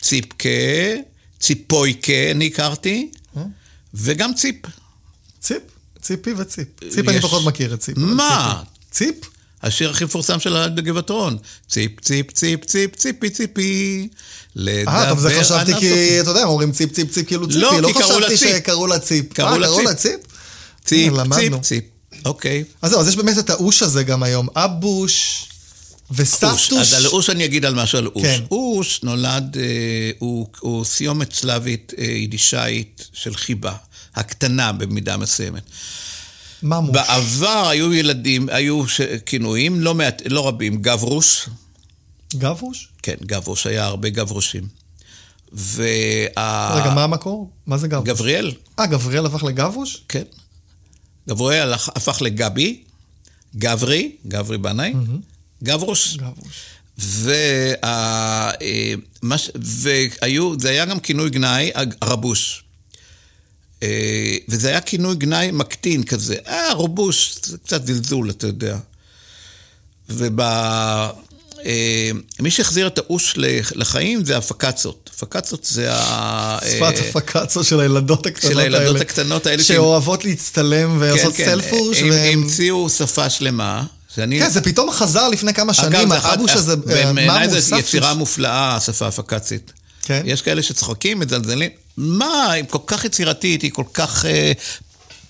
ציפקה, ציפויקה, אני הכרתי, אה? וגם ציפ. ציפ? ציפי וציפ. ציפ אני פחות מכיר את ציפ. מה? ציפ? השיר הכי מפורסם של גבעתרון. ציפ, ציפ, ציפ, ציפ, ציפי, ציפי. לדבר אה, טוב, זה חשבתי כי. אתה יודע, אומרים ציפ, ציפ, ציפ, כאילו ציפי. לא, לא כי קראו לה חשבתי ציפ. שקראו לה ציפ. קראו אה, לה ציפ. ציפ? ציפ, ציפ. אוקיי. אז זהו, אז יש באמת את האוש הזה גם היום. אבוש אוש. וסטוש. אז על אוש אני אגיד על משהו על אוש. כן. אוש נולד, אה, הוא, הוא סיומת סלאבית אה, יידישאית של חיבה, הקטנה במידה מסוימת. ממוש. בעבר היו ילדים, היו ש- כינויים, לא, מעט, לא רבים, גברוש, גברוש? כן, גברוש, היה הרבה גברושים. וה... רגע, מה המקור? מה זה גברוש? גבריאל, אה, גבריאל הפך לגברוש? כן. גבריאל הפך לגבי, גברי, גברי בנאי, גברוש. גברוש. וה... אה, מה ש- והיו, זה היה גם כינוי גנאי, רבוש. אה, וזה היה כינוי גנאי מקטין כזה, אה, רובוש, זה קצת זלזול, אתה יודע. וב... אה, מי שהחזיר את האוש לח- לחיים זה הפקצות. הפקצות זה ה... שפת אה, הפקצו של הילדות הקטנות האלה. הילדות הקטנות האלה שאוהבות להצטלם ועושות סלפוש. הם המציאו שפה שלמה. שאני... כן, זה פתאום חזר לפני כמה שנים, האבוש הזה, אה, בעיניי ממוש, זו. יצירה מופלאה, השפה הפקצית. כן. יש כאלה שצוחקים, מזלזלים. מה, היא כל כך יצירתית, היא כל כך אה,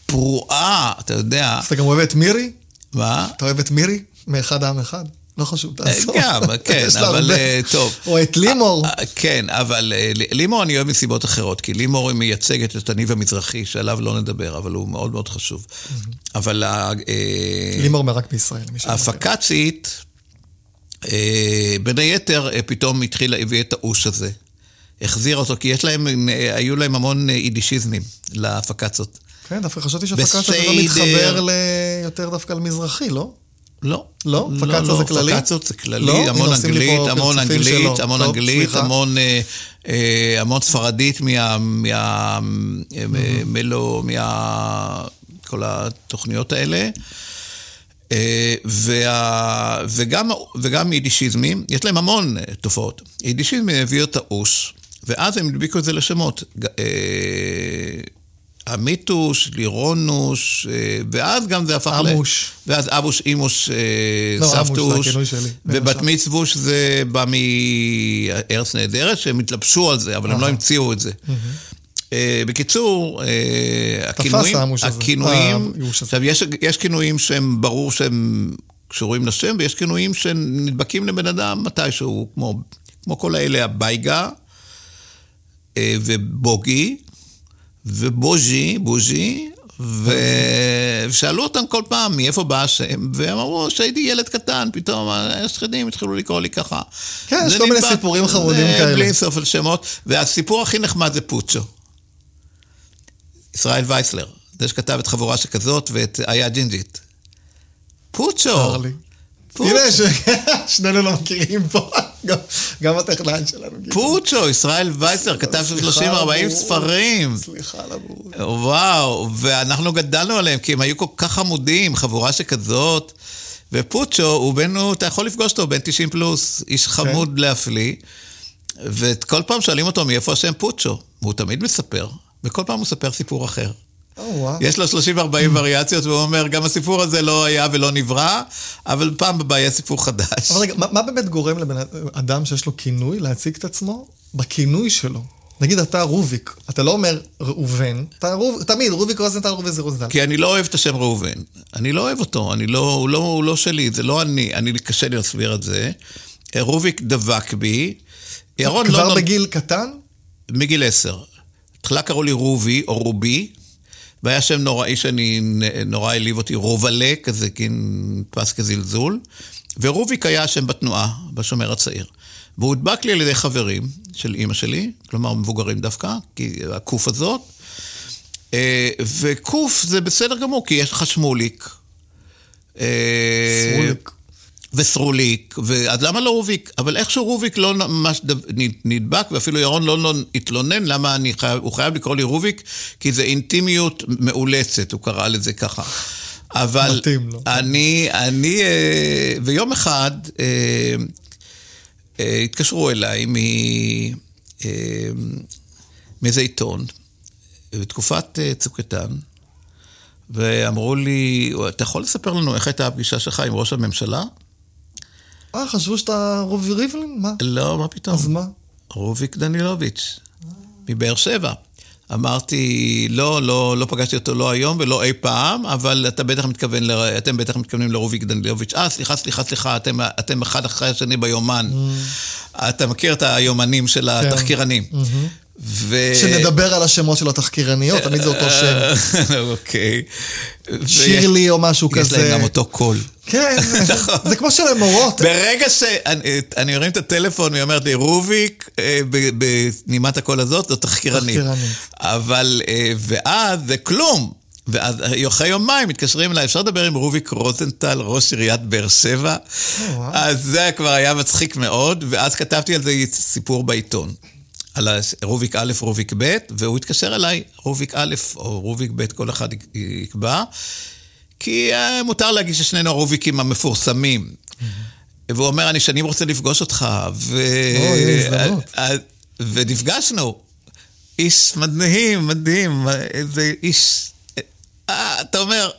פרועה, אתה יודע. אתה גם אוהב את מירי? מה? אתה אוהב את מירי? מאחד העם אחד? לא חשוב, תעזור. גם, כן, אבל. אה, טוב. או את לימור. אה, כן, אבל אה, לימור אני אוהב מסיבות אחרות, כי לימור היא מייצגת את הניב המזרחי, שעליו לא נדבר, אבל הוא מאוד מאוד חשוב. אבל ה- אה, לימור מרק בישראל. הפקצית, אה, בין היתר, אה, פתאום התחילה, הביא את האוש הזה. החזיר אותו, כי יש להם, אה, היו להם המון אה, יידישיזמים להפקצות. כן, דווקא חשבתי זה בסדר. לא מתחבר ל- יותר דווקא למזרחי, לא? לא. לא? זה כללי? פקצות זה כללי, לא? הנה, המון עושים לי אנגלית, המון אנגלית. המון אנגלית. המון, אה, אה, המון ספרדית מה... מה... מלו, מה... כל התוכניות האלה. אה, וה... וגם, וגם יידישיזמים, יש להם המון תופעות. יידישיזמים הביאו את האוש, ואז הם הדביקו את זה לשמות. אה, המיתוש, לירונוש, אה, ואז גם זה הפך ל... עמוש. ואז אבוש, אימוש, אה, לא, שלי, בין ובת. מצווש זה בא מארץ נהדרת, שהם התלבשו על זה, אבל הם לא המציאו את זה. אה, בקיצור, אה, הכינויים, הזה. הכינויים. עכשיו יש, יש כינויים שהם ברור שהם קשורים לשם, ויש כינויים שנדבקים לבן אדם מתישהו, כמו, כמו כל האלה, הבייגה, אה, ובוגי, ובוז'י, בוז'י, ושאלו אותם כל פעם מאיפה בא השם, והם אמרו שהייתי ילד קטן, פתאום השכנים התחילו לקרוא לי ככה. כן, יש כל מיני סיפורים חמודים זה כאלה. בלי סוף על שמות, והסיפור הכי נחמד זה פוצ'ו. ישראל וייסלר, זה שכתב את חבורה שכזאת ואת איה ג'ינג'ית. פוצ'ו. לי. הנה, שנינו לא מכירים פה, גם הטכנאי שלנו. פוצ'ו, ישראל וייסר, כתב 30-40 ספרים. סליחה על הבורות. וואו, ואנחנו גדלנו עליהם, כי הם היו כל כך עמודים, חבורה שכזאת. ופוצ'ו הוא בן, אתה יכול לפגוש אותו, בן 90 פלוס, איש חמוד להפליא. וכל פעם שואלים אותו מאיפה השם פוצ'ו, והוא תמיד מספר, וכל פעם הוא מספר סיפור אחר. Oh. יש לו 30-40 וריאציות, והוא אומר, גם הסיפור הזה לא היה ולא נברא, אבל פעם הבא יהיה סיפור חדש. אבל רגע, מה, מה באמת גורם לבן אדם שיש לו כינוי להציג את עצמו בכינוי שלו? נגיד אתה רוביק, אתה לא אומר ראובן, אתה רוב, תמיד רוביק רוזנטל, רוביק רוזנטל. כי אני לא אוהב את השם ראובן. אני לא אוהב אותו, אני לא, הוא, לא, הוא לא שלי, זה לא אני, אני קשה לי להסביר את זה. רוביק דבק בי. ירון כבר לא... בגיל קטן? מגיל עשר. תחילה קראו לי רובי או רובי, והיה שם נוראי שאני, נורא העליב אותי, רובלה, כזה, כי נתפס כזלזול. ורוביק היה השם בתנועה, בשומר הצעיר. והוא הודבק לי על ידי חברים של אימא שלי, כלומר מבוגרים דווקא, כי הקוף הזאת. אה, וקוף זה בסדר גמור, כי יש לך שמוליק. אה, סרוליק. וסרוליק, אז למה לא רוביק? אבל איכשהו רוביק לא ממש נדבק, ואפילו ירון לא, לא התלונן למה אני חייב, הוא חייב לקרוא לי רוביק, כי זה אינטימיות מאולצת, הוא קרא לזה ככה. אבל מתאים לו. אני, אני, אה, ויום אחד התקשרו אליי מאיזה עיתון, בתקופת צוק איתן, ואמרו לי, אתה יכול לספר לנו איך הייתה הפגישה שלך עם ראש הממשלה? אה, חשבו שאתה רובי ריבלין? מה? לא, מה פתאום. אז מה? רוביק דנילוביץ', מבאר שבע. אמרתי, לא, לא, לא פגשתי אותו לא היום ולא אי פעם, אבל אתה בטח מתכוון, ל... אתם בטח מתכוונים לרוביק דנילוביץ'. אה, סליחה, סליחה, סליחה, אתם, אתם אחד אחרי השני ביומן. Mm. אתה מכיר את היומנים של כן. התחקירנים. Mm-hmm. ו... שנדבר על השמות של התחקירניות, תמיד זה אותו שם. אוקיי. שירלי או משהו כזה. יש להם גם אותו קול. כן. זה כמו של המורות. ברגע שאני ארים את הטלפון, היא אומרת לי, רוביק, אה, בנימת הקול הזאת, זו תחקירנית. תחקירנית. אבל, אה, ואז זה כלום. ואז אחרי יומיים מתקשרים אליי, אפשר לדבר עם רוביק רוזנטל, ראש עיריית באר שבע? אז זה כבר היה מצחיק מאוד, ואז כתבתי על זה סיפור בעיתון. על רוביק א', רוביק ב', והוא התקשר אליי, רוביק א' או רוביק ב', כל אחד יקבע, כי אה, מותר להגיד ששנינו הרוביקים המפורסמים. והוא אומר, אני שנים רוצה לפגוש אותך, ו... ונפגשנו. איש מדהים, מדהים, איזה איש... אה, אתה אומר,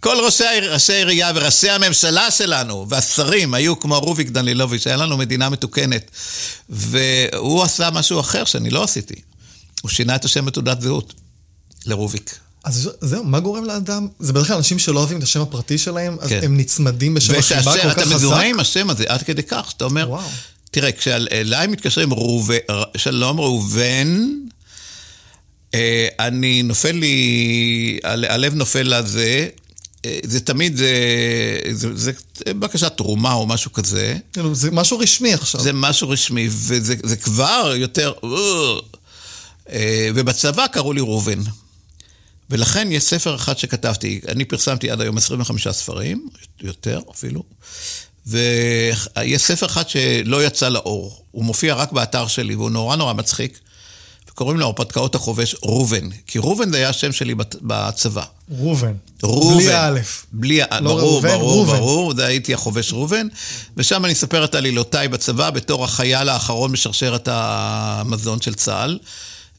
כל ראשי, ראשי העירייה וראשי הממשלה שלנו והשרים היו כמו רוביק דנילוביץ', היה לנו מדינה מתוקנת. והוא עשה משהו אחר שאני לא עשיתי. הוא שינה את השם בתעודת זהות לרוביק. אז זהו, מה גורם לאדם? זה בדרך כלל אנשים שלא אוהבים את השם הפרטי שלהם, אז כן. הם נצמדים בשם החיבה כל כך חזק. ואתה מזוהה עם השם הזה עד כדי כך, שאתה אומר, וואו. תראה, כשאליי מתקשרים ראובן, שלום ראובן, אה, אני נופל לי, הלב נופל לזה, זה תמיד, זה, זה, זה בקשת תרומה או משהו כזה. כאילו, זה משהו רשמי עכשיו. זה משהו רשמי, וזה כבר יותר... אה, ובצבא קראו לי ראובן. ולכן יש ספר אחד שכתבתי, אני פרסמתי עד היום 25 ספרים, יותר אפילו, ויש ספר אחד שלא יצא לאור, הוא מופיע רק באתר שלי, והוא נורא נורא מצחיק. קוראים לו הרפתקאות החובש ראובן, כי ראובן זה היה השם שלי בצבא. ראובן. ראובן. בלי א'. בלי, לא ברור, ראובן, ברור, ראובן. ברור, זה הייתי החובש ראובן, ושם אני אספר את עלילותיי בצבא בתור החייל האחרון בשרשרת המזון של צה"ל.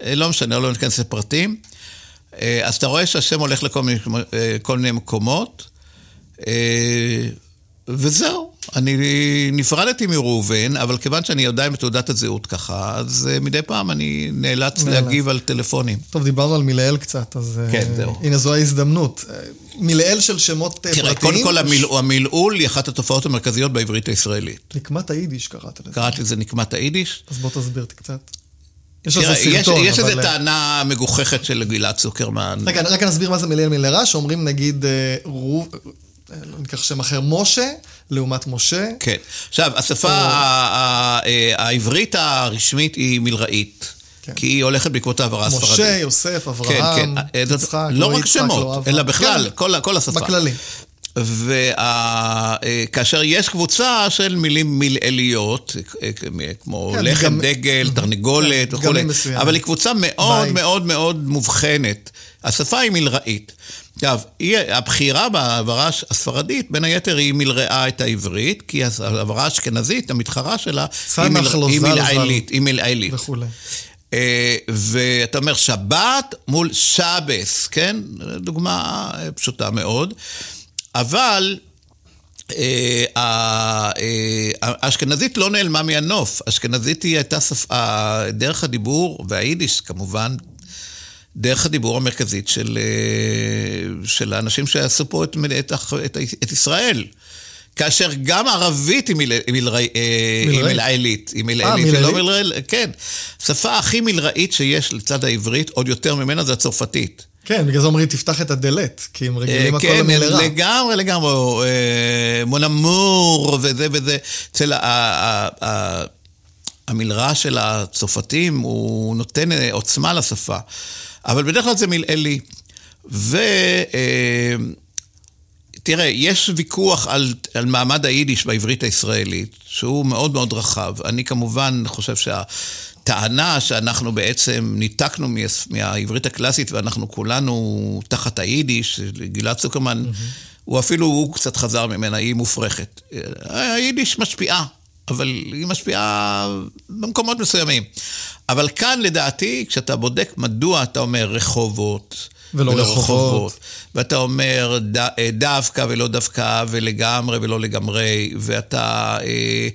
אה, לא משנה, לא ניכנס לפרטים. אה, אז אתה רואה שהשם הולך לכל מיני, אה, מיני מקומות, וזהו. אני נפרדתי מראובן, אבל כיוון שאני עדיין בתעודת הזהות ככה, אז uh, מדי פעם אני נאלץ להגיב על טלפונים. טוב, דיברנו על מילאל קצת, אז כן, uh, זהו. הנה זו ההזדמנות. מילאל של שמות תראה, פרטיים. תראה, קודם כל המילעול, המילעול היא אחת התופעות המרכזיות בעברית הישראלית. נקמת היידיש קראת לזה. קראתי לזה נקמת היידיש. אז בוא תסביר קצת. יש לזה סרטון, יש איזו טענה מגוחכת של גלעד צוקרמן. רגע, רק נסביר מה זה מילאל מילרע, שאומרים נגיד לא ניקח שם אחר, משה, לעומת משה. כן. עכשיו, השפה העברית הרשמית היא מלראית. כן. כי היא הולכת בעקבות העברה הספרדית. משה, יוסף, אברהם, כן, כן. יצחק, לא רק שמות, אלא בכלל, כל השפה. בכללי. וכאשר יש קבוצה של מילים מילאליות, כמו כן, לחם, גם- דגל, תרנגולת כן, וכולי, דגמים מסוימים. אבל היא קבוצה מאוד בית. מאוד מאוד מובחנת. השפה היא מלראית. עכשיו, הבחירה בהעברה הספרדית, בין היתר היא מלרעה את העברית, כי ההעברה האשכנזית, המתחרה שלה, היא לא מלעילית, היא מלעילית. וכולי. אה, ואתה אומר שבת מול שבס, כן? דוגמה אה, פשוטה מאוד. אבל אה, האשכנזית לא נעלמה מהנוף. אשכנזית היא הייתה שפה, דרך הדיבור, והיידיש כמובן, דרך הדיבור המרכזית של, אה, של האנשים שעשו פה את, את, את, את ישראל. כאשר גם ערבית היא אה? מלעילית. היא אה, מלעילית, היא לא מלעילית? כן. השפה הכי מלראית שיש לצד העברית, עוד יותר ממנה, זה הצרפתית. כן, בגלל זה אומרים, תפתח את הדלת, כי הם רגילים אה, הכל כן, למלרע. לגמרי, לגמרי, אה, מונמור וזה וזה. אצל המלרע של הצרפתים, הוא נותן אה, עוצמה לשפה. אבל בדרך כלל זה מלעילי. ו... אה, יש ויכוח על, על מעמד היידיש בעברית הישראלית, שהוא מאוד מאוד רחב. אני כמובן חושב שהטענה שאנחנו בעצם ניתקנו מה- מהעברית הקלאסית ואנחנו כולנו תחת היידיש, גלעד צוקרמן, הוא אפילו, הוא קצת חזר ממנה, היא מופרכת. היידיש משפיעה, אבל היא משפיעה במקומות מסוימים. אבל כאן, לדעתי, כשאתה בודק מדוע אתה אומר רחובות, ולא רחובות. ואתה אומר ד, אה, דווקא ולא דווקא ולגמרי ולא לגמרי, ואתה אה,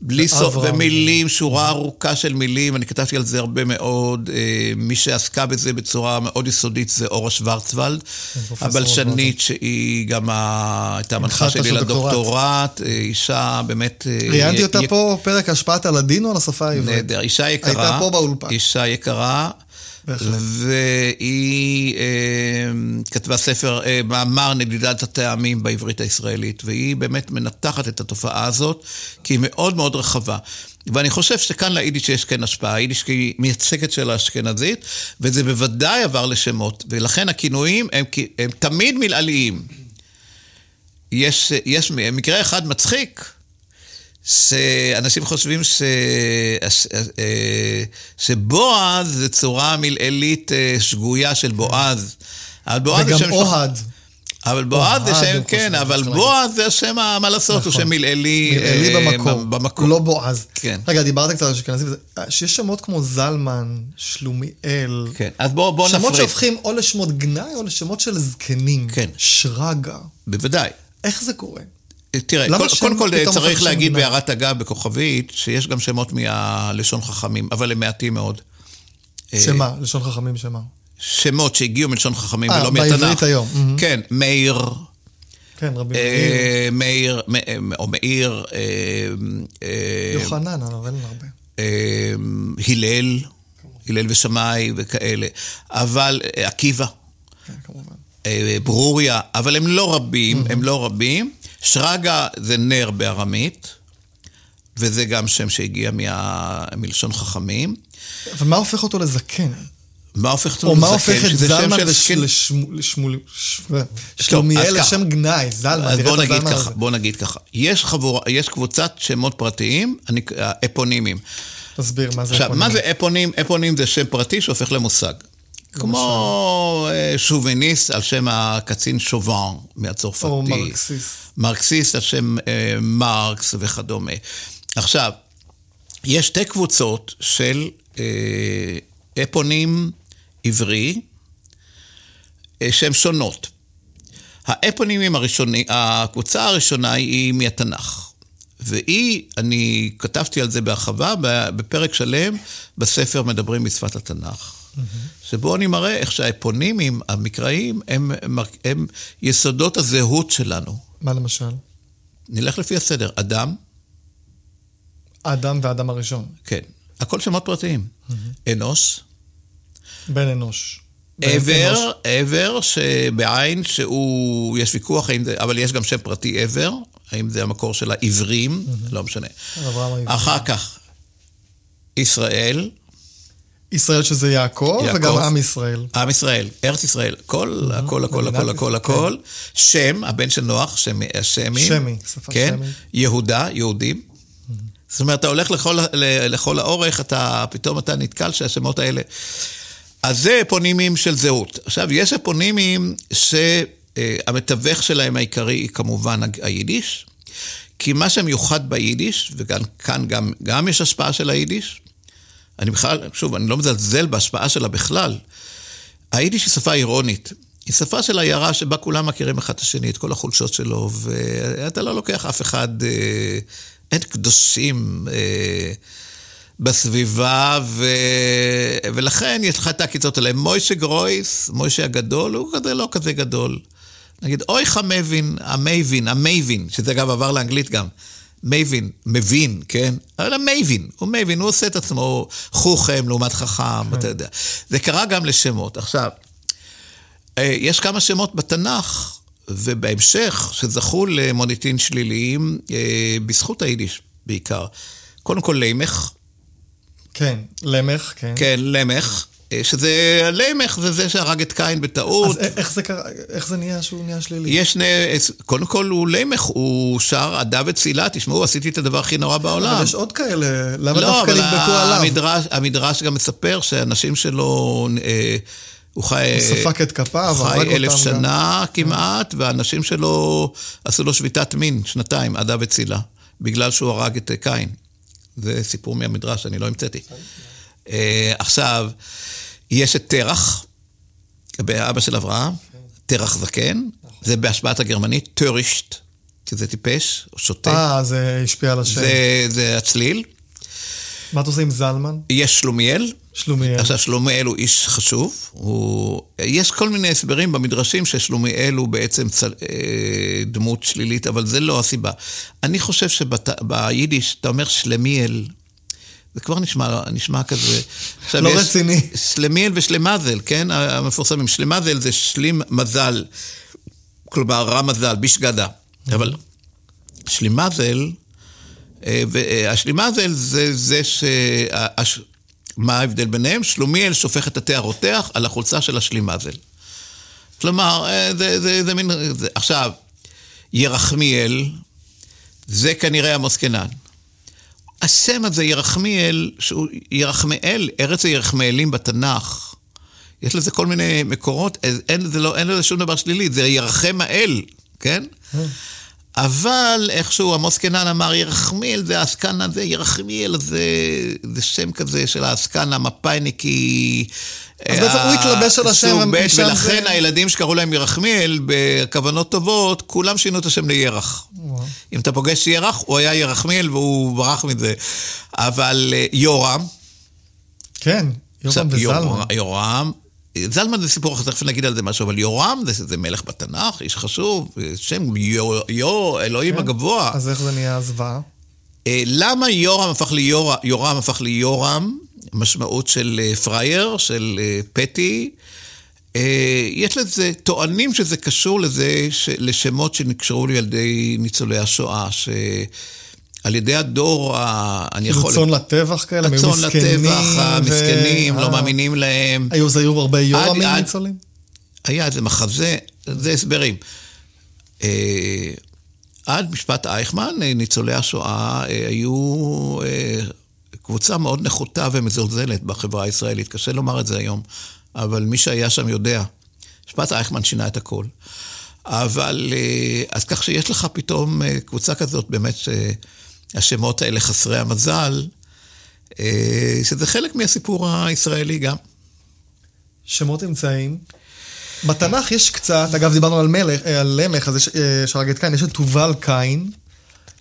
בלי סוף. ומילים, שורה ארוכה של מילים, אני כתבתי על זה הרבה מאוד, אה, מי שעסקה בזה בצורה מאוד יסודית זה אורה שוורצוולד, הבלשנית שהיא גם ה- הייתה המנחה הנחת שלי של דוקטורט. לדוקטורט, אה, אישה באמת... אה, ראיינתי אותה פה, פרק השפעת הלדינו על השפה העברית. נהדר, אישה יקרה. הייתה פה באולפן. אישה יקרה. והיא אה, כתבה ספר, אה, מאמר נדידת הטעמים בעברית הישראלית, והיא באמת מנתחת את התופעה הזאת, כי היא מאוד מאוד רחבה. ואני חושב שכאן ליידיש יש כן השפעה, היידיש היא מייצגת של האשכנזית, וזה בוודאי עבר לשמות, ולכן הכינויים הם, הם תמיד מלעליים. יש, יש מקרה אחד מצחיק, שאנשים חושבים ש... אה, שבועז זה צורה מלעילית אה, שגויה של בועז. אבל בועז זה וגם שם... אוהד. אבל בועז זה שם, כן, אבל בועז זה השם, מה לעשות, הוא נכון. שם מלעילי. אה, במקור. לא בועז. כן. רגע, דיברת קצת על אשכנזים, שיש שמות כמו זלמן, שלומיאל, כן, אז בואו בוא נפריד. שמות שהופכים או לשמות גנאי או לשמות של זקנים. כן. שרגא. בוודאי. איך זה קורה? תראה, למה כל- קודם כל פתאום צריך להגיד? בהערת אגב בכוכבית, שיש גם שמות מהלשון חכמים, אבל הם מעטים מאוד. אה, שמה? לשון חכמים שמה? שמות שהגיעו מלשון חכמים אה, ולא בעברית מהתנ"ך. היום, מהמם. כן, מאיר, כן, רבי מאיר. אה, מאיר, מ- או מאיר, אה, אה, יוחנן, אבל אין הרבה. אה, הלל, הלל ושמאי וכאלה, אבל אה, עקיבא, כן, כמובן. אה, ברוריה, אבל הם לא רבים, הם לא רבים. שרגא זה נר בארמית, וזה גם שם שהגיע מה- מלשון חכמים. אבל מה הופך אותו לזקן? מה הופך אותו או מה לזקן? הופך את שזה שם זלמן של לש- זקן. לשמו- לשמול- ש- אז שלומיאל ככה. לשם גנאי, זלמן, אז בוא נגיד ככה. בוא נגיד ככה. יש חבורה, יש קבוצת שמות פרטיים, אני- אפונימים. תסביר מה זה עכשיו, מה אפונים. זה אפונים? אפונים זה שם פרטי שהופך למושג. כמו אה, שוביניסט על שם הקצין שובן מהצרפתי. או מרקסיסט. מרקסיסט על שם אה, מרקס וכדומה. עכשיו, יש שתי קבוצות של אה, אפונים עברי, שהן שונות. האפונימים הראשונים, הקבוצה הראשונה היא מהתנ"ך. והיא, אני כתבתי על זה בהרחבה בפרק שלם בספר מדברים בשפת התנ"ך. שבו אני מראה איך שהאפונימים המקראיים הם, הם, הם יסודות הזהות שלנו. מה למשל? נלך לפי הסדר, אדם, האדם והאדם הראשון. כן, הכל שמות פרטיים. אנוש, בן אנוש. עבר, עבר שבעין שהוא, יש ויכוח, זה, אבל יש גם שם פרטי עבר, האם זה המקור של העברים, לא משנה. אחר כך, ישראל, ישראל שזה יעקב, יעקב. וגם עם ישראל. עם ישראל, ארץ ישראל, הכל, הכל, הכל, הכל, הכל, ישראל, הכל. שם, הבן של נוח, שמי, השמי. שמי, שפה כן? שמית. יהודה, יהודים. זאת אומרת, אתה הולך לכל, לכל האורך, אתה, פתאום אתה נתקל שהשמות האלה... אז זה אפונימים של זהות. עכשיו, יש אפונימים שהמתווך שלהם העיקרי היא כמובן היידיש, כי מה שמיוחד ביידיש, וכאן גם, גם יש השפעה של היידיש, אני בכלל, שוב, אני לא מזלזל בהשפעה שלה בכלל. היידיש היא שפה אירונית. היא שפה של עיירה שבה כולם מכירים אחד את השני, את כל החולשות שלו, ואתה לא לוקח אף אחד, אה, אין קדושים אה, בסביבה, ו... ולכן יש לך את העקיצות האלה. מוישה גרויס, מוישה הגדול, הוא כזה לא כזה גדול. נגיד, אויך א מבין, המייבין, המייבין, שזה אגב עבר לאנגלית גם. מייבין, מבין, כן? אבל המייבין, הוא מייבין, הוא עושה את עצמו חוכם לעומת חכם, אתה יודע. זה קרה גם לשמות. עכשיו, אה, יש כמה שמות בתנ"ך, ובהמשך, שזכו למוניטין שליליים אה, בזכות היידיש בעיקר. קודם כל לימך, כן, למך, כן. כן, למך, שזה, לימך זה זה שהרג את קין בטעות. אז איך זה קרה, איך זה נהיה שהוא נהיה שלילי? יש שני, קודם כל הוא לימך, הוא שר עדה וצילה, תשמעו, עשיתי את הדבר הכי נורא בעולם. אבל יש עוד כאלה, למה לא, דווקא נדבקו עליו? המדרש, המדרש גם מספר שאנשים שלו, אה, הוא חי... הוא ספק את כפיו, הוא חי אלף אותם גם. שנה כמעט, והאנשים שלו עשו לו שביתת מין, שנתיים, עדה וצילה, בגלל שהוא הרג את אה, קין. זה סיפור מהמדרש, אני לא המצאתי. אה, עכשיו, יש את תרח, אבא של אברהם, תרח זקן, זה בהשפעת הגרמנית, טורישט, כי זה טיפש, או שוטה. אה, זה השפיע על השם. זה, זה הצליל. מה אתה עושה עם זלמן? יש שלומיאל. שלומיאל. עכשיו, שלומיאל הוא איש חשוב. הוא... יש כל מיני הסברים במדרשים ששלומיאל הוא בעצם צל... אה, דמות שלילית, אבל זה לא הסיבה. אני חושב שביידיש, אתה אומר שלמיאל, זה כבר נשמע, נשמע כזה... עכשיו, לא יש רציני. שלמיאל ושלמזל, כן? המפורסמים. שלמזל זה שלים מזל, כלומר רע מזל, בשגדה. אבל שלימזל, אה, והשלימזל זה זה ש... הש- מה ההבדל ביניהם? שלומיאל שופך את התה הרותח על החולצה של השלימזל. כלומר, אה, זה, זה, זה מין... זה, עכשיו, ירחמיאל, זה כנראה עמוס קנן. השם הזה, ירחמיאל, שהוא ירחמאל, ארץ הירחמאלים בתנ"ך, יש לזה כל מיני מקורות, אין לזה, לא, אין לזה שום דבר שלילי, זה ירחם האל, כן? אבל איכשהו עמוס קנן אמר, ירחמיאל זה העסקן הזה, ירחמיאל זה, זה שם כזה של העסקן המפאיניקי. אז בעצם הוא התלבש על השם, ב', ולכן זה- הילדים שקראו להם ירחמיאל, בכוונות טובות, כולם שינו את השם לירח. וואו. אם אתה פוגש ירח, הוא היה ירחמיאל והוא ברח מזה. אבל אה, יורם, כן, יורם וזלמן. יורם, זלמן זה סיפור אחר, תכף נגיד על זה משהו, אבל יורם זה, זה מלך בתנ"ך, איש חשוב, שם יו, יו אלוהים כן. הגבוה. אז איך זה נהיה זוועה? אה, למה יורם הפך ליור, יורם הפך ליורם? משמעות של אה, פרייר, של אה, פטי. אה, יש לזה, טוענים שזה קשור לזה, ש, לשמות שנקשרו לילדי ניצולי השואה, שעל ידי הדור, ה, אני יכול... צאן לטבח כאלה, מסכנים. לטבח, המסכנים, ו- לא אה. מאמינים להם. היו, אז היו הרבה יורמים ניצולים? היה איזה מחזה, זה הסברים. אה, עד משפט אייכמן, אה, ניצולי השואה אה, היו קבוצה מאוד נחותה ומזלזלת בחברה הישראלית. קשה לומר את זה היום, אבל מי שהיה שם יודע. משפט אייכמן שינה את הכל. אבל, אז כך שיש לך פתאום קבוצה כזאת, באמת, שהשמות האלה חסרי המזל, אה, שזה חלק מהסיפור הישראלי גם. שמות אמצעיים. בתנ"ך יש קצת, אגב דיברנו על מלך, אה, על למך, אז יש, אה, שהרג את קין, יש את תובל קין.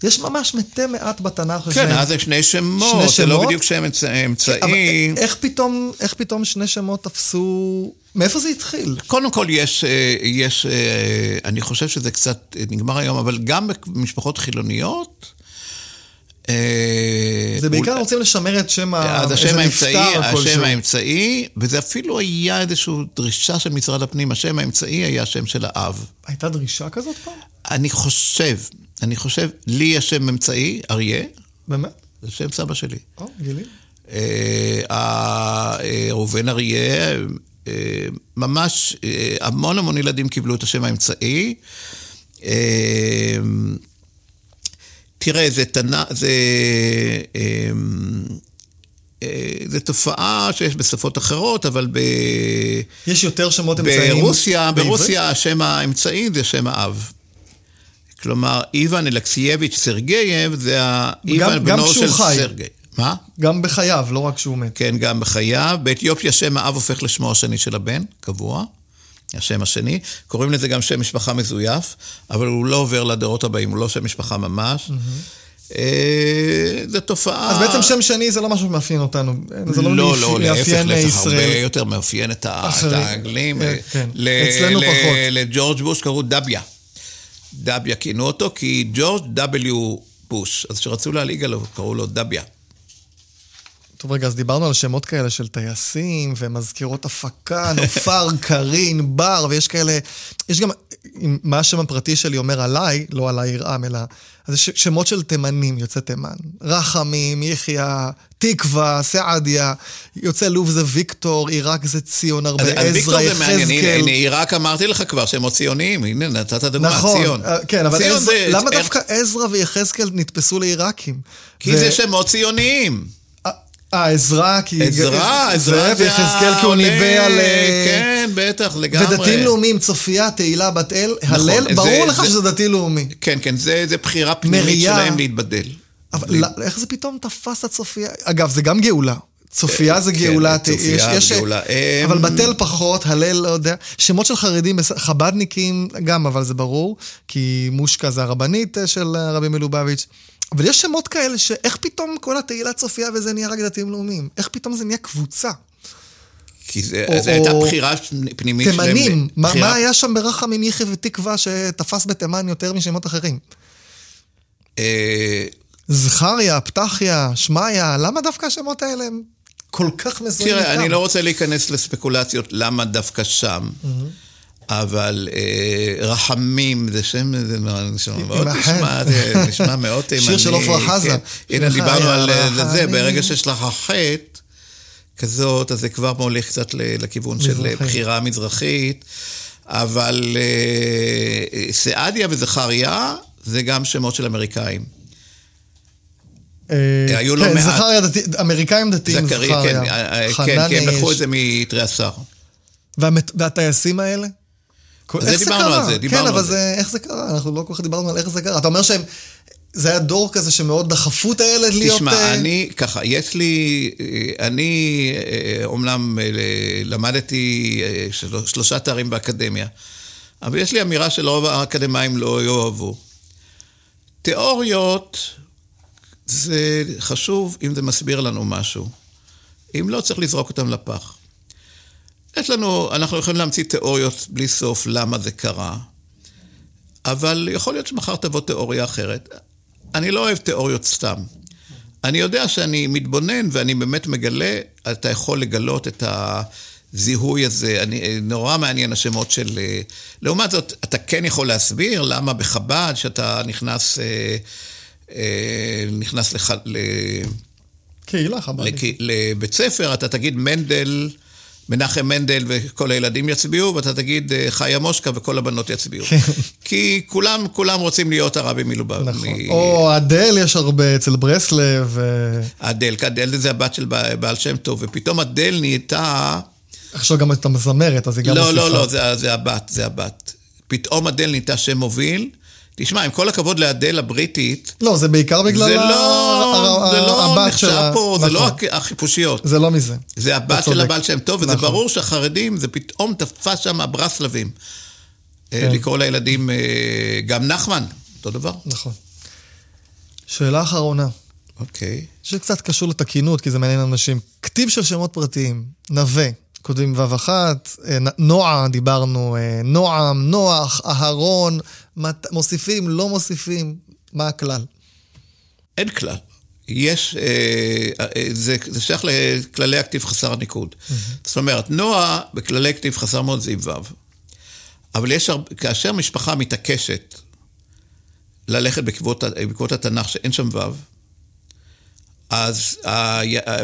יש ממש מתי מעט בתנ"ך. כן, אז זה שני שמות, שני זה לא? בדיוק שם אבל אמצעי. איך פתאום, איך פתאום שני שמות תפסו... מאיפה זה התחיל? קודם כל יש, יש, אני חושב שזה קצת נגמר היום, אבל גם במשפחות חילוניות, זה בעיקר רוצים לשמר את שם ה... אז איזה השם האמצעי, השם. האמצעי, וזה אפילו היה איזושהי דרישה של משרד הפנים, השם האמצעי היה השם של האב. הייתה דרישה כזאת פעם? אני חושב, אני חושב, לי יש שם אמצעי, אריה, באמת? זה שם סבא שלי. או, גילי. אה, אה, ראובן אריה, אה, ממש אה, המון המון ילדים קיבלו את השם האמצעי. אה, תראה, זה תנא... זה... אה, אה, זה תופעה שיש בשפות אחרות, אבל ב... יש יותר שמות אמצעיים? ברוסיה, בעברית? ברוסיה השם האמצעי זה שם האב. כלומר, איוון אלכסייביץ' סרגייב זה האיוון בנו של חי. סרגי. מה? גם בחייו, לא רק כשהוא מת. כן, גם בחייו. באתיופיה שם האב הופך לשמו השני של הבן, קבוע. השם השני. קוראים לזה גם שם משפחה מזויף, אבל הוא לא עובר לדורות הבאים, הוא לא שם משפחה ממש. אה, זו תופעה... אז בעצם שם שני זה לא משהו שמאפיין אותנו. זה לא, לא, לא, להפך, להפך, הרבה. יותר מאפיין את. האנגלים. כן. ל- אצלנו פחות. לג'ורג' בוש קראו דביה. דביה כינו אותו, כי ג'ורג' W. בוש, אז כשרצו להלעיג עליו, קראו לו דביה. טוב, רגע, אז דיברנו על שמות כאלה של טייסים ומזכירות הפקה, נופר, קרין, בר, ויש כאלה... יש גם... מה השם הפרטי שלי אומר עליי, לא עליי ירעם, אלא... אז יש שמות של תימנים, יוצאי תימן. רחמים, יחיא, תקווה, סעדיה, יוצא לוב זה ויקטור, עיראק זה ציון, הרבה אז, אז ויקטור עזרא, זה מעניין, הנה, יחזקאל. הנה, עיראק אמרתי לך כבר, שמות ציוניים, הנה, נתת דוגמה, נכון, ציון. אה, כן, אבל ציון עזרא- זה- למה איך- דווקא עזרא ויחזקאל נתפסו לעיראקים? כי ו- זה שמות ציוניים. אה, עזרא, כי... עזרא, עזרא זה, ויחזקאל כי הוא ניבא על... אה, כן, בטח, לגמרי. ודתיים לאומיים, צופיה, תהילה, בת אל, הלל, זה- ברור לך זה- שזה דתי לאומי. כן, כן, זה, זה בחירה פנימית. שלהם להתבדל. אבל לא- איך זה פתאום תפס את צופיה? אגב, זה גם גאולה. צופיה זה כן, גאולה. צופיה גאולה. אבל אמ, בתל פחות, הלל, לא יודע. שמות של חרדים, חבדניקים גם, אבל זה ברור, כי מושקה זה הרבנית אה, של הרבי מלובביץ'. אבל יש שמות כאלה שאיך פתאום כל התהילה צופיה וזה נהיה רק דתיים לאומיים? איך פתאום זה נהיה קבוצה? כי זה, או- זו הייתה בחירה פנימית שלהם. תימנים, מה, בחירה- מה היה שם ברחמים יחיא ותקווה שתפס בתימן יותר משמות אחרים? אה, זכריה, פתחיה, שמעיה, למה דווקא השמות האלה הם כל כך מזוהים תראה? אני לא רוצה להיכנס לספקולציות למה דווקא שם, אבל אה, רחמים זה שם, זה נשמע מאוד תימני. שיר של עפרה חזה. כן. הנה, שלך דיברנו על אה, זה. ברגע שיש לך חטא כזאת, אז זה כבר מוליך קצת לכיוון של. בחירה מזרחית, אבל אה, סעדיה וזכריה זה גם שמות של אמריקאים. היו לא כן, מעט. זכריה דתי, אמריקאים דתיים זכריה. כן, כן, כן, לקחו יש. את זה מתריסר. והמת- והטייסים האלה? זה איך דיברנו קרה? על זה, דיברנו כן, על אבל זה. זה, איך זה קרה? אנחנו לא כל כך דיברנו על איך זה קרה. אתה אומר שהם... זה היה דור כזה שמאוד דחפו את הילד להיות... תשמע, אה, אני, ככה, יש לי, אה, אני אה, אומנם למדתי של- שלושה תארים באקדמיה, אבל יש לי אמירה שלרוב האקדמאים לא יאהבו. תיאוריות, זה חשוב אם זה מסביר לנו משהו. אם לא, צריך לזרוק אותם לפח. יש לנו, אנחנו יכולים להמציא תיאוריות בלי סוף למה זה קרה, אבל יכול להיות שמחר תבוא תיאוריה אחרת. אני לא אוהב תיאוריות סתם. אני יודע שאני מתבונן ואני באמת מגלה, אתה יכול לגלות את הזיהוי הזה. אני, נורא מעניין השמות של... אה, לעומת זאת, אתה כן יכול להסביר למה בחב"ד, שאתה נכנס, אה, אה, נכנס לח, ל, קהילה חב"דית. לבית ספר, אתה תגיד מנדל, מנחם מנדל וכל הילדים יצביעו, ואתה תגיד אה, חיה מושקה וכל הבנות יצביעו. כי כולם, כולם רוצים להיות הרבי מלובב. נכון. מ- או אדל יש הרבה אצל ברסלב. אה, אדל, אדל זה הבת של בע- בעל שם טוב, ופתאום אדל נהייתה... עכשיו גם את המזמרת, אז היא גם לא. לא, לא, זה, זה הבת, זה הבת. פתאום אדל נהייתה שם מוביל. תשמע, עם כל הכבוד לאדל הבריטית, לא, זה בעיקר בגלל זה לא, זה לא הבת של נחשב ה- פה, זה נכון. לא הק- החיפושיות. זה לא מזה. זה הבת של. הבעל שם טוב, וזה נכון. ברור שהחרדים, זה פתאום תפס שם ברסלבים. אה, כן. לקרוא לילדים, אה, גם נחמן, אותו דבר. נכון. שאלה אחרונה, אוקיי. שקצת קשור לתקינות, כי זה מעניין אנשים. כתיב של שמות פרטיים, נווה, כותבים וו אחת, אה, נועה, דיברנו, אה, נועם, נוח, אהרון, מת- מוסיפים, לא מוסיפים, מה הכלל? אין כלל. יש, אה, אה, זה, זה שייך לכללי הכתיב חסר הניקוד. זאת אומרת, נועה בכללי כתיב חסר מאוד זה עם וו. אבל יש כאשר משפחה מתעקשת ללכת בעקבות, התנ"ך שאין שם וו, אז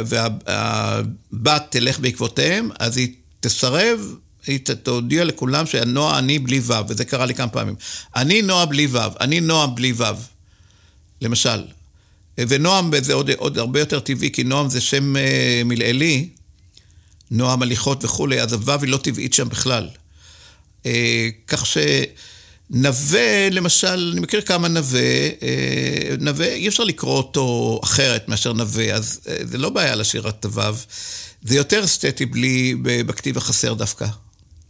והבת תלך בעקבותיהם, אז היא תסרב, היא תודיע לכולם שהנועה אני בלי ו', וזה קרה לי כמה פעמים. אני נועה בלי ו', אני נועה בלי ו', למשל. ונועם זה עוד, עוד הרבה יותר טבעי, כי נועם זה שם uh, מלעילי, נועם הליכות וכולי, אז הו' היא לא טבעית שם בכלל. Uh, כך שנווה, למשל, אני מכיר כמה נווה, uh, נווה, אי אפשר לקרוא אותו אחרת מאשר נווה, אז uh, זה לא בעיה לשיר את הו', זה יותר אסתטי בלי, בכתיב החסר דווקא.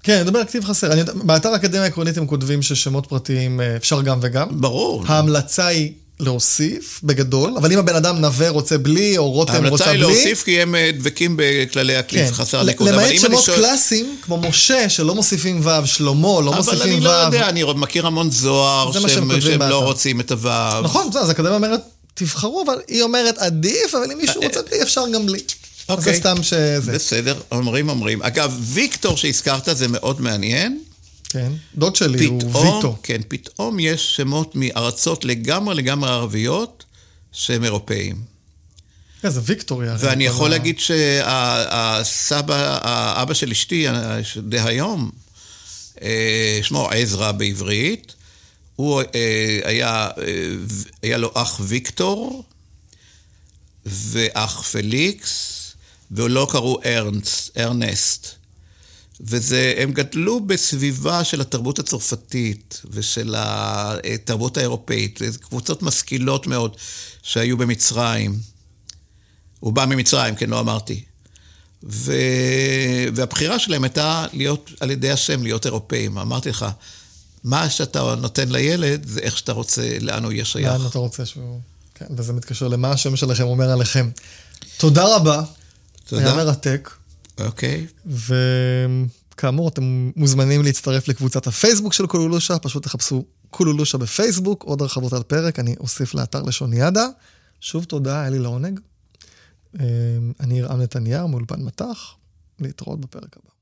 כן, אני מדבר על כתיב חסר. אני, באתר האקדמיה העקרונית הם כותבים ששמות פרטיים אפשר גם וגם. ברור. ההמלצה היא להוסיף, בגדול, אבל אם הבן אדם נווה רוצה בלי, או רותם רוצה בלי... ההמלצה היא להוסיף כי הם אה, דבקים בכללי הכלי, כן. חסר ליכוד. למעט שמות שואל... קלאסיים, כמו משה, שלא מוסיפים ו', שלמה, לא מוסיפים ו'. אבל אני לא יודע, אני מכיר המון זוהר שהם, שהם לא רוצים את הו'. נכון, אז האקדמיה אומרת, תבחרו, אבל היא אומרת עדיף, אבל אם מישהו אה, רוצה בלי, אפשר גם בלי. אוקיי. זה סתם שזה. בסדר, אומרים אומרים. אגב, ויקטור שהזכרת זה מאוד מעניין. כן, דוד שלי פתאום, הוא ויטו. כן, פתאום יש שמות מארצות לגמרי לגמרי ערביות שהם אירופאים. כן, זה ויקטוריה. ואני יכול ה... להגיד שהסבא, האבא של אשתי, דהיום, אה, שמו עזרא בעברית, הוא אה, היה, אה, היה לו אח ויקטור ואח פליקס, ולא קראו ארנס, ארנסט. והם גדלו בסביבה של התרבות הצרפתית ושל התרבות האירופאית, קבוצות משכילות מאוד שהיו במצרים. הוא בא ממצרים, כן, לא אמרתי. ו... והבחירה שלהם הייתה להיות, על ידי השם, להיות אירופאים. אמרתי לך, מה שאתה נותן לילד, זה איך שאתה רוצה, לאן הוא יהיה שייך. לאן אתה רוצה שהוא... כן, וזה מתקשר למה השם שלכם אומר עליכם. תודה רבה. תודה. היה מרתק. אוקיי. וכאמור, אתם מוזמנים להצטרף לקבוצת הפייסבוק של קולולושה, פשוט תחפשו קולולושה בפייסבוק, עוד הרחבות על פרק, אני אוסיף לאתר לשוניאדה. שוב תודה, היה לי לעונג. אמ, אני ארעם נתניהו מאולפן מטח, להתראות בפרק הבא.